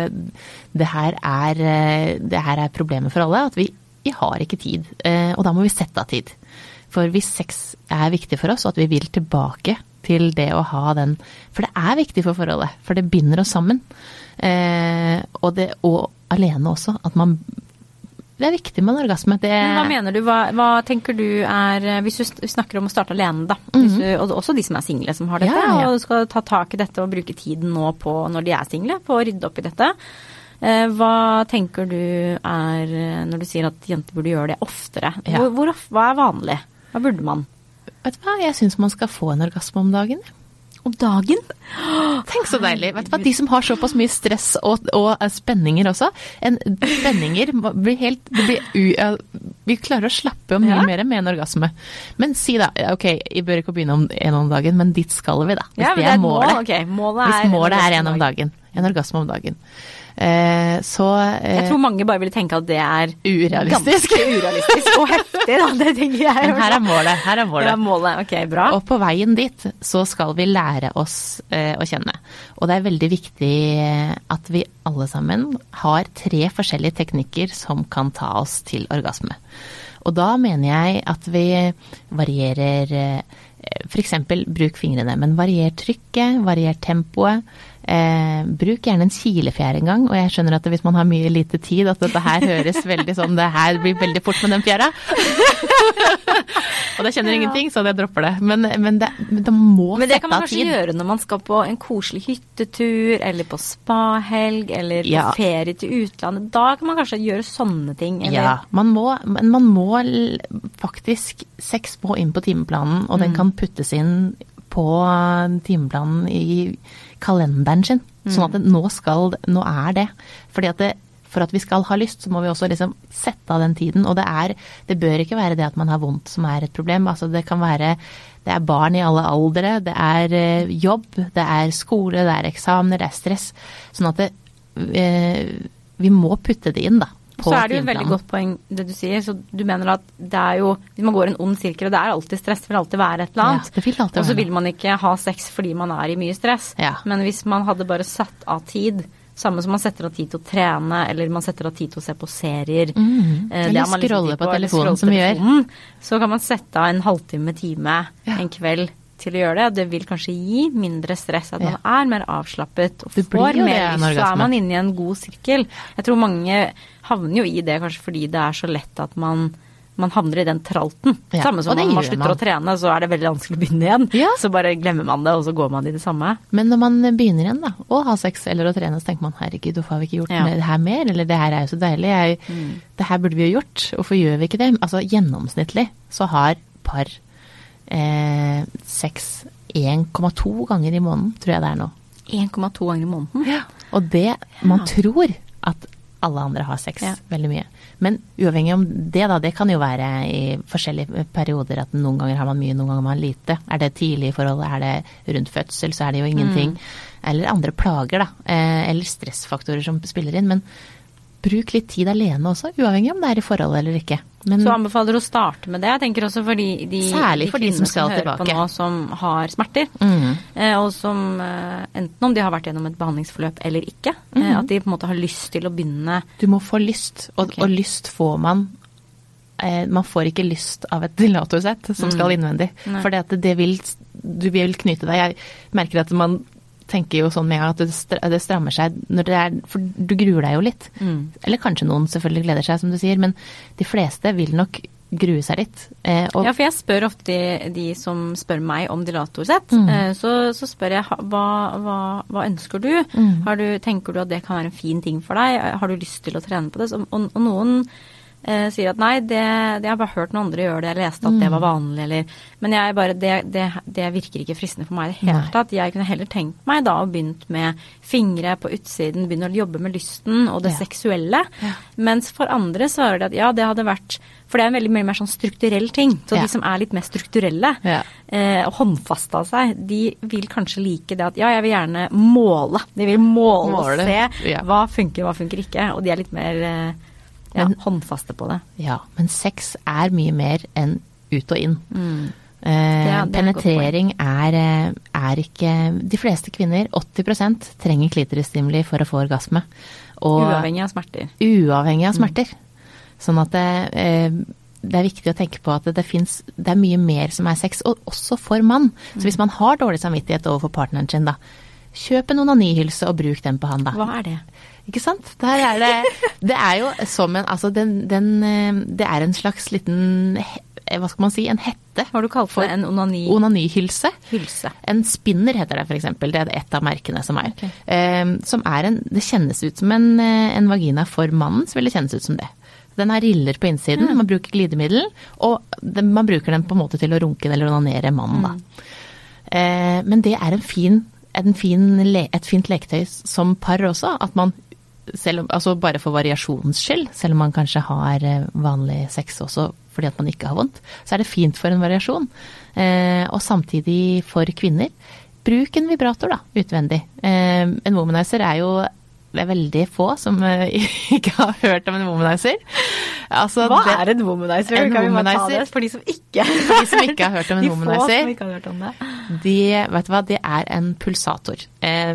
det her er, eh, det her er problemet for alle, at vi, vi har ikke tid. Eh, Og da må vi sette av tid. For hvis sex er viktig for oss, og at vi vil tilbake til det å ha den For det er viktig for forholdet, for det binder oss sammen. Eh, og, det, og alene også. At man Det er viktig med en orgasme. Det, Men hva mener du, hva, hva tenker du er Hvis du snakker om å starte alene, da. Hvis du, og også de som er single som har dette, Ja, ja. og skal ta tak i dette og bruke tiden nå på, når de er single, på å rydde opp i dette. Eh, hva tenker du er når du sier at jenter burde gjøre det oftere? Ja. Hvor, hvor, hva er vanlig? Hva burde man? Vet du hva, jeg syns man skal få en orgasme om dagen. Om dagen? Tenk så deilig. Vet du hva, De som har såpass mye stress og, og eh, spenninger også. En, spenninger blir helt det blir u, Vi klarer å slappe av mye Ja. mer med en orgasme. Men si da, ok, vi bør ikke begynne om en om dagen, men dit skal vi, da. Hvis Ja, men det er et mål. okay. Målet er Hvis målet er en en om dagen. En orgasme om dagen. Eh, så eh, Jeg tror mange bare ville tenke at det er Urealistisk. ganske urealistisk og heftig, da. Det tenker jeg. Men her er målet. Her er målet. er målet. Ok, bra. Og på veien dit så skal vi lære oss eh, å kjenne. Og det er veldig viktig eh, at vi alle sammen har tre forskjellige teknikker som kan ta oss til orgasme. Og da mener jeg at vi varierer eh, F.eks. bruk fingrene, men varier trykket, varier tempoet. Eh, bruk gjerne en kilefjær en gang, og jeg skjønner at hvis man har mye lite tid, at dette her høres veldig sånn Det her blir veldig fort med den fjæra. og det kjenner ingenting, så jeg dropper det. Men, men det, men det må Men det kan man kanskje tid. gjøre når man skal på en koselig hyttetur, eller på spahelg, eller på Ja. ferie til utlandet. Da kan man kanskje gjøre sånne ting. Eller? Ja, man må, men man må faktisk Sex må inn på timeplanen, og Mm. den kan puttes inn på timeplanen i kalenderen sin. Sånn at det, nå skal Nå er det. Fordi at det, for at vi skal ha lyst, så må vi også liksom sette av den tiden. Og det er Det bør ikke være det at man har vondt som er et problem. Altså det kan være Det er barn i alle aldre, det er eh, jobb, det er skole, det er eksamener, det er stress. Sånn at det, eh, vi må putte det inn, da. På Så er det jo et veldig godt poeng det du sier. Så du mener at det er jo Hvis man går en ond sirkel, og det er alltid stress, det vil alltid være et eller Ja, annet. det vil alltid og så vil man ikke ha sex fordi man er i mye stress. Ja. Men hvis man hadde bare satt av tid, samme som man setter av tid til å trene, eller man setter av tid til å se på serier Mhm. eh, Eller liksom skrolle på, på telefonen, som vi gjør. Så kan man sette av en halvtime, time, Ja. en kveld til å gjøre det. Det vil kanskje gi mindre stress, at man er mer avslappet og Du får mer lyst. Så er man inne i en god sirkel. Jeg tror mange havner jo i det kanskje fordi det er så lett at man man havner i den tralten. Ja, Samme som når man slutter man. å trene, så er det veldig vanskelig å begynne igjen. Ja. Så bare glemmer man det, og så går man i det samme. Men når man begynner igjen da, å ha sex eller å trene, så tenker man herregud, hvorfor har vi ikke gjort Ja. det her mer? Eller det her er jo så deilig. Jeg, Det her burde vi jo gjort. Hvorfor gjør vi ikke det? Altså gjennomsnittlig så har par eh, sex 1,2 ganger i måneden, tror jeg det er nå. 1,2 ganger i måneden. Og det Man Ja. tror at alle andre har sex Ja. veldig mye. Men uavhengig om det, da. Det kan jo være i forskjellige perioder at noen ganger har man mye, noen ganger har man lite. Er det tidlig i forholdet, er det rundt fødsel, så er det jo ingenting. Mm. Eller andre plager, da. Eh, eller stressfaktorer som spiller inn. Men bruk litt tid alene også, uavhengig om det er i forhold eller ikke. Men Så anbefaler du å starte med det. Jeg tenker også fordi de, Særlig for de som skal tilbake. på nå som har smerter, mm. eh, og som eh, enten om de har vært gjennom et behandlingsforløp eller ikke, eh, Mhm. at de på en måte har lyst til å begynne du må få lyst, og, okay. og lyst får man eh, Man får ikke lyst av et dilatorsett som skal innvendig. Mm. For det, det vil, du vil knyte deg. Jeg merker at man tenker jo sånn med at det stra- det strammer seg når det er For du gruer deg jo litt. Mm. Eller kanskje noen selvfølgelig gleder seg, som du sier, men de fleste vil nok grue seg litt. Eh, Ja, for jeg spør ofte de, de som spør meg om dilatorsett. Mm. Eh, så, så spør jeg hva, hva, hva ønsker du? Mm. Har du? Tenker du at det kan være en fin ting for deg? Har du lyst til å trene på det? Så, og, og noen eh, sier at nei, det, det jeg har bare hørt noen andre gjøre det, jeg leste at Mm. det var vanlig, eller Men jeg bare, det, det, det virker ikke fristende for meg i det hele tatt. Jeg kunne heller tenkt meg da å begynt med fingre på utsiden, begynne å jobbe med lysten og det Ja. seksuelle. Mens for andre svarer de at ja, det hadde vært For det er en veldig mye mer sånn strukturell ting. Så Ja. de som er litt mer strukturelle Ja. eh, og håndfaste av seg, de vil kanskje like det at ja, jeg vil gjerne måle. De vil måle, Måle, og se ja. hva funker, hva funker ikke. Og de er litt mer eh, ja, Men- håndfaste på det. Ja, men sex er mye mer enn ut og inn. Mm. Eh, godt penetrering er, eh, er ikke De fleste kvinner, 80% trenger klitorisstimuli for å få orgasme. Og Uavhengig av smerter. uavhengig av smerter. Sånn at det, eh, det er viktig å tenke på at det, fins Det er mye mer som er sex, og også for mann. Så hvis man har dårlig samvittighet overfor partneren sin, da, kjøp en onanihylse og bruk den på han, da. Hva er det? Ikke sant? Der er det Det er jo som en Altså, den, den eh, Det er en slags liten eh, Hva skal man si? En hette. hva Har du kalt For- en onanihylse? Hylse. En spinner heter det f.eks. Det er et av merkene som er. Okay. Eh, som er en Det kjennes ut som en, eh, en vagina for mannen, så vil det kjennes ut som det. Den har riller på innsiden, man bruker glidemiddel, og den, man bruker den på en måte til å runke eller onanere mannen, da. Eh, men det er en fin, en fin, le- et fint leketøy som par også, at man selv om, altså bare for variasjonens skyld, selv om man kanskje har eh, vanlig sex også fordi at man ikke har vondt, så er det fint for en variasjon. Eh, og samtidig for kvinner, bruk en vibrator da, utvendig. Eh, en womanizer er jo det er veldig få som eh, ikke har hørt om en womanizer. Altså, Hva det- er en womanizer? En kan vi ta womanizer- det for de som ikke For de som ikke har hørt om en De få som ikke har hørt om det. De, vet du hva, det er en pulsator. Eh,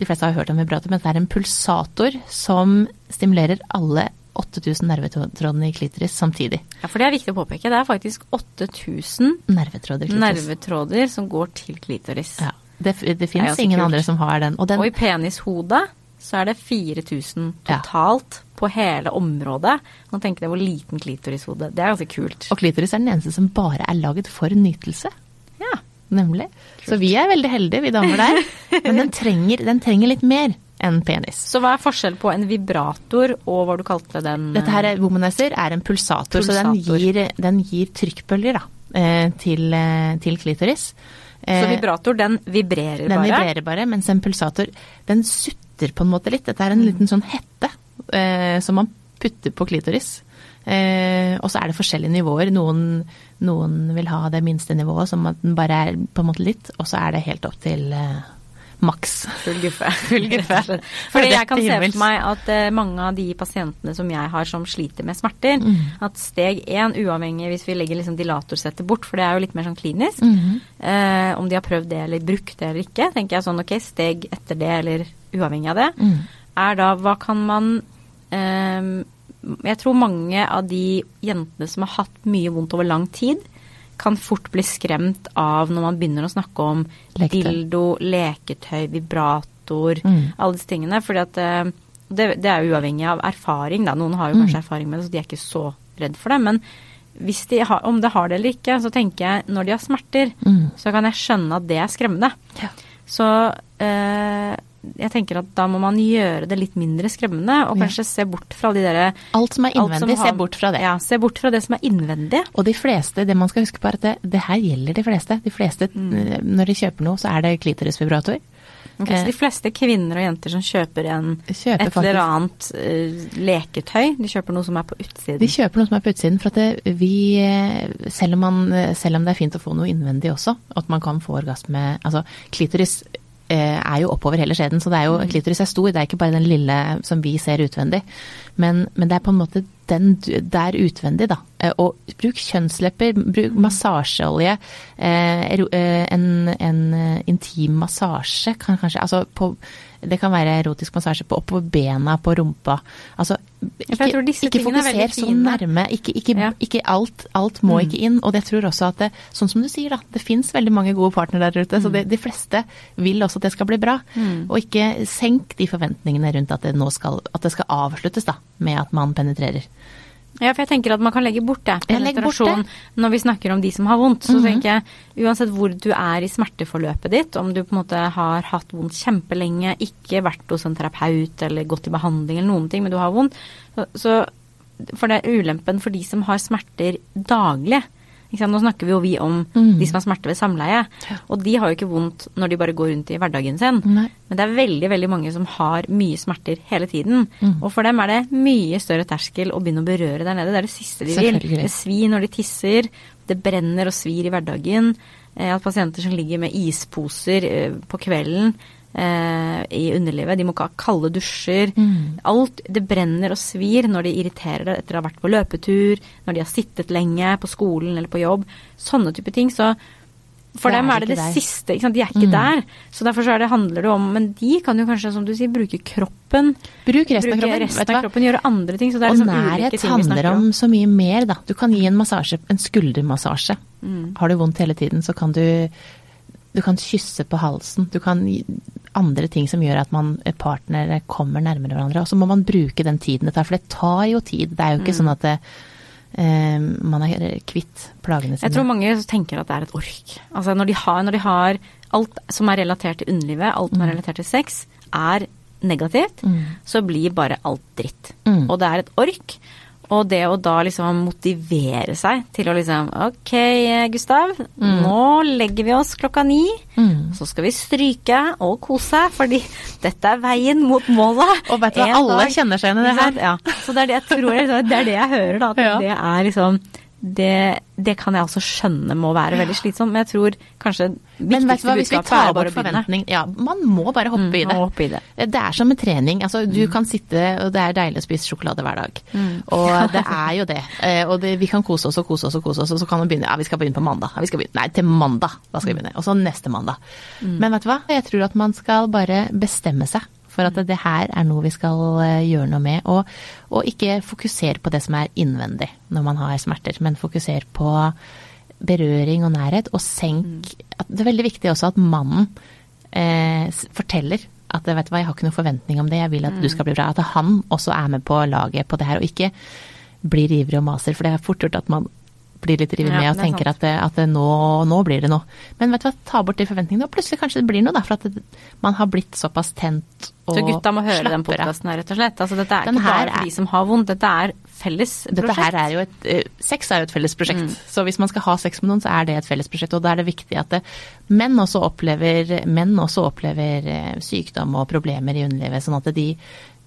de fleste har hørt om vibrator, men det er en pulsator som stimulerer alle 8000 nervetrådene i klitoris samtidig. Ja, for det er viktig å påpeke. Det er faktisk 8000 Nervetråder nervetråder som går til klitoris. Ja. Det, det fins ingen kult. andre som har den. Og den Og i penishodet så er det 4000 totalt på hele området. Nå tenker jeg hvor liten klitorishode. Det er ganske kult. Og klitoris er den eneste som bare er laget for nytelse. Ja. Nemlig. Så vi er veldig heldige, vi damer der. Men den trenger, den trenger litt mer enn penis. Så hva er forskjell på en vibrator og hva du kalte den? Dette her er, womanizer er en pulsator, så den gir, den gir trykkbølger da, eh, til, eh, til klitoris. Så Eh, vibrator, den vibrerer Den bare? vibrerer bare, mens en pulsator den sutter på en måte litt. Dette er en liten sånn hette eh, som man putter på klitoris. Eh, og så er det forskjellige nivåer. Noen, noen vil ha det minste nivået, som at den bare er på en måte litt, og så er det helt opp til eh, maks. Full guffe. Full guffe. Fordi jeg kan se for meg at eh, mange av de pasientene som jeg har som sliter med smerter, Mm. at steg én, uavhengig hvis vi legger liksom dilatorsettet bort, for det er jo litt mer sånn klinisk, mm. eh, om de har prøvd det eller brukt det eller ikke, tenker jeg sånn ok, steg etter det eller uavhengig av det, Mm. er da hva kan man eh, Jeg tror mange av de jentene som har hatt mye vondt over lang tid, kan fort bli skremt av når man begynner å snakke om Leketøy. dildo, leketøy, vibrator, Mm. alle disse tingene. fordi at eh, det, det er uavhengig av erfaring, da. Noen har jo Mm. kanskje erfaring med det, så de er ikke så redd for det. Men hvis de har, om det har det eller ikke, så tenker jeg når de har smerter, Mm. så kan jeg skjønne at det er skremmende. Ja. Så eh, jeg tenker at da må man gjøre det litt mindre skremmende, og kanskje se bort fra de derre Alt som er innvendig, som har- se bort fra det. Ja, se bort fra det som er innvendig. Og de fleste, det man skal huske på er at det, det her gjelder de fleste. De fleste, Mm. eh, Når de kjøper noe, så er det klitorisvibrator. Ok, så de fleste kvinner og jenter som kjøper en, Kjøper et eller annet uh, leketøy, de kjøper noe som er på utsiden. De kjøper noe som er på utsiden, for at det, vi, eh, selv om, man, eh, selv om det er fint å få noe innvendig også, at man kan få orgasme Altså, klitoris eh, er jo oppover hele skjeden, så det er jo, klitoris er stor, det er ikke bare den lille som vi ser utvendig. Men, men det er på en måte den der utvendig, da. Eh, Og bruk kjønnslepper, bruk massasjeolje. Eh, eh, en, en eh, intim massasje kan kanskje Altså på Det kan være erotisk massasje på oppå bena, på rumpa. Altså ikke er fokuser så nærme. Ikke, ikke, Ja. ikke alt, alt må ikke inn. Og jeg tror også at det, sånn som du sier, da, det fins veldig mange gode partnere der ute. Så det, de fleste vil også at det skal bli bra. Og ikke senk de forventningene rundt at det nå skal, at det skal avsluttes da, med at man penetrerer. Ja, for jeg tenker at man kan legge bort det. Penetrasjon. Når vi snakker om de som har vondt, så tenker jeg uansett hvor du er i smerteforløpet ditt, om du på en måte har hatt vondt kjempelenge, ikke vært hos en terapeut eller gått i behandling eller noen ting, men du har vondt, så, så For det er ulempen for de som har smerter daglig. Nå snakker vi jo vi om Mm. de som har smerter ved samleie, og de har jo ikke vondt når de bare går rundt i hverdagen sin. Nei. Men det er veldig veldig mange som har mye smerter hele tiden. Mm. Og for dem er det mye større terskel å begynne å berøre der nede. Det er det siste de vil. Det svir når de tisser, det brenner og svir i hverdagen. At pasienter som ligger med isposer eh, på kvelden eh, i underlivet. De må ikke ha kalde dusjer. Mm. Alt det brenner og svir når de irriterer deg etter å ha vært på løpetur, når de har sittet lenge på skolen eller på jobb. Sånne type ting. Så for dem er det det der. siste. De er ikke Mm. der. Så derfor så det, handler det om Men de kan jo kanskje, som du sier, bruke kroppen. Bruk resten av kroppen. resten av kroppen, gjøre andre ting. Og liksom nærhet handler om om. så mye mer, da. Du kan gi en massasje, en skuldermassasje. Mm. Har du vondt hele tiden, så kan du Du kan kysse på halsen. Du kan andre ting som gjør at man partnere kommer nærmere hverandre. Og så må man bruke den tiden det tar, for det tar jo tid. Det er jo ikke Mm. sånn at det, eh, man er kvitt plagene sine. Jeg tror mange tenker at det er et ork. Altså når de har, når de har alt som er relatert til underlivet, alt som er relatert til sex, er negativt, Mm. så blir bare alt dritt. Mm. Og det er et ork. Og det å da liksom motivere seg til å liksom Ok, Gustav. Gustav, nå legger vi oss klokka ni. Mm. Så skal vi stryke og kose, fordi dette er veien mot målet. Og vet du hva, alle dag. kjenner seg igjen i det her. Ja. Så det er det jeg tror, det er det jeg hører, da. At Ja. det er liksom det, det kan jeg også skjønne må være veldig slitsomt, men jeg tror kanskje Men vet du hva, hvis vi tar bort forventning Ja, man må bare hoppe Mm, i det. hoppe i det. Det er som med trening. Altså, du kan sitte, og det er deilig å spise sjokolade hver dag. Mm. Og det er jo det. Eh, Og det, vi kan kose oss og kose oss og kose oss, og så kan vi begynne Ja, vi skal begynne på mandag. Ja, vi skal begynne. Nei, til mandag. Da skal vi begynne. Og så neste mandag. Mm. Men vet du hva? Jeg tror at man skal bare bestemme seg for at det her er noe vi skal eh, gjøre noe med. Og, og ikke fokusere på det som er innvendig når man har smerter, men fokusere på berøring og nærhet, og senk Mm. Det er veldig viktig også at mannen eh, forteller at vet du hva, jeg har ikke noen forventning om det, jeg vil at du skal bli bra. At han også er med på laget på det her, og ikke blir ivrig og maser. For det er fort gjort at man blir litt revet Ja, med og er tenker sant. at, det, at det nå, nå blir det noe. Men vet du hva, ta bort de forventningene, og plutselig kanskje det blir noe, da. For at det, man har blitt såpass tent og Så gutta må høre den podkasten her, rett og slett. Altså, dette er Den ikke bare for de som har vondt, dette er felles Dette prosjekt. er jo et eh, Sex er jo et felles prosjekt. Så hvis man skal ha sex med noen, så er det et felles prosjekt. Og da er det viktig at det, menn også opplever, menn også opplever eh, sykdom og problemer i underlivet, sånn at de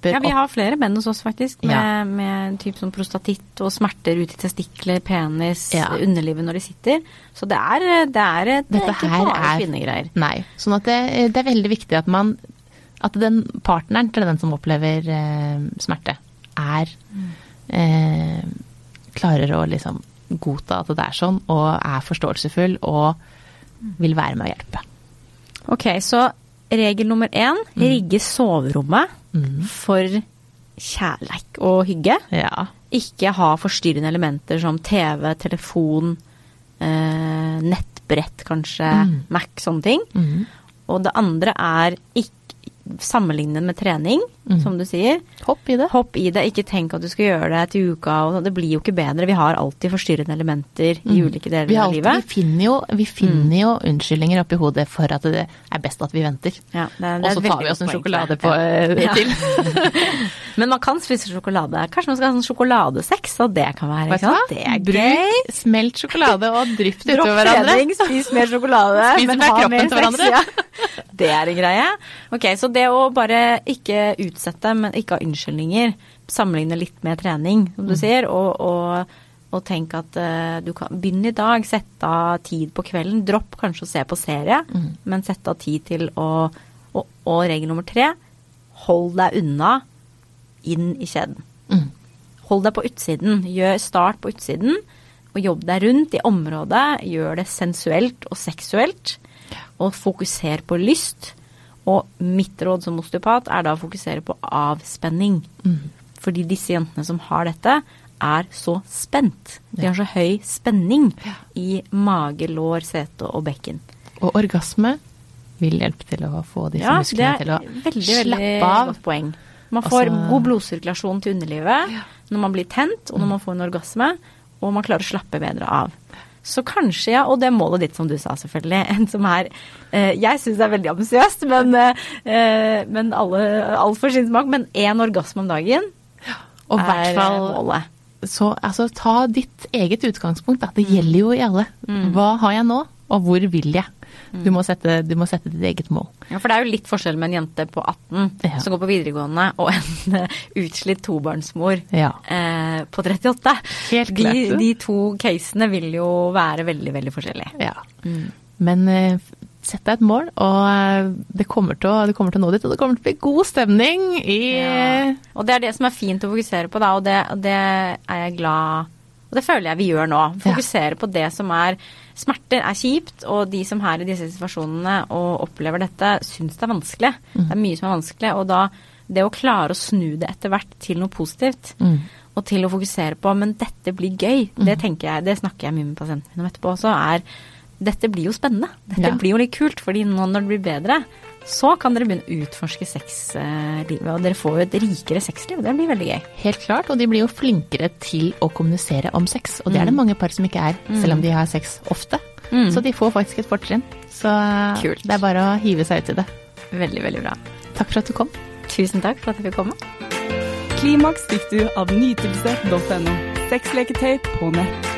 bør Ja, vi har flere menn hos oss faktisk, med, Ja. med typ som prostatitt og smerter ute i testikler, penis, Ja. underlivet når de sitter. Så det er, det er, det er ikke bare er- kvinnegreier. Nei. Sånn at det, det er veldig viktig at man At den partneren til den som opplever eh, smerte, er eh, Klarer å liksom godta at det er sånn, og er forståelsesfull og vil være med å hjelpe. Ok, så regel nummer én, Mm. rigge soverommet for kjærleik og hygge. Ja. Ikke ha forstyrrende elementer som TV, telefon, eh, nettbrett kanskje, Mm. Mac, sånne ting. Mhm. Og det andre er ikke sammenligne med trening, Mm. som du sier. Hopp i det. Hopp i det, ikke tenk at du skal gjøre det til uka. Og det blir jo ikke bedre. Vi har alltid forstyrrende elementer i ulike deler Mm. Vi, har av livet. vi finner, jo, vi finner jo unnskyldninger oppi hodet for at det er best at vi venter. Ja, det Og så tar vi oss en poeng, sjokolade på jeg. eh, Ja. til. Men man kan spise sjokolade. Kanskje man skal ha sånn sjokoladesex, og det kan være ikke sant? Det er Bruk gøy. smelt sjokolade og drypp det utover hverandre. spis mer sjokolade, Spis men ha mer sex. Ja. Det er en greie. Ok, så det å bare ikke utsette, men ikke ha unnskyldninger. Sammenligne litt med trening, som Mm. sier, og, og, og tenk at uh, du kan begynne i dag, sette av tid på kvelden. Dropp kanskje å se på serie, Mm. men sette av tid til å og, og regel nummer tre, hold deg unna inn i kjeden. Mm. Hold deg på utsiden. Gjør start på utsiden, og jobb deg rundt i området. Gjør det sensuelt og seksuelt, og fokuser på lyst. Og mitt råd som osteopat er da å fokusere på avspenning. Fordi disse jentene som har dette, er så spent. De har så høy spenning i mage, lår, sete og bekken. Og orgasme vil hjelpe til å få disse Ja, musklene til å veldig, veldig slappe av. godt poeng. Man får Altså- god blodsirkulasjon til underlivet når man blir tent, og når man får en orgasme, og man klarer å slappe bedre av. Så kanskje, ja, og det er målet ditt, som du sa, selvfølgelig. En som er eh, Jeg syns det er veldig ambisiøst, men, eh, men alle, alt for sin smak. Men én orgasme om dagen Og er fall målet. så altså, ta ditt eget utgangspunkt, da. Mm. Det gjelder jo i alle. Hva har jeg nå, og hvor vil jeg? Du, må sette, du må sette ditt eget mål. Ja, For det er jo litt forskjell med en jente på 18 Ja. som går på videregående, og en eh, utslitt tobarnsmor Ja. eh, på 38. Helt de, klart. de to casene vil jo være veldig, veldig forskjellige. Ja. Mm. Men eh, sett deg et mål, og eh, det kommer, til å, det kommer til å nå dit. Og det kommer til å bli god stemning i Ja. Og det er det som er fint å fokusere på, da, og det, og det er jeg glad Og det føler jeg vi gjør nå. Fokusere på det som er Smerter er kjipt, og de som er i disse situasjonene og opplever dette, syns det er vanskelig. Det er mye som er vanskelig, og da det å klare å snu det etter hvert til noe positivt, Mm. og til å fokusere på men dette blir gøy, det tenker jeg, det snakker jeg mye med pasientene min om etterpå også, er dette blir jo spennende. Dette Ja. blir jo litt kult, fordi nå når det blir bedre, så kan dere begynne å utforske sexlivet, og dere får jo et rikere sexliv. Det blir veldig gøy. Helt klart, og de blir jo flinkere til å kommunisere om sex. Og det er det mange par som ikke er, selv om de har sex ofte. Mm. Så de får faktisk et fortrinn. Så Kult. det er bare å hive seg ut i det. Veldig, veldig bra. Takk for at du kom. Tusen takk for at jeg fikk komme. Klimaks fikk du av nytelse.no. Sexleketøy på nett.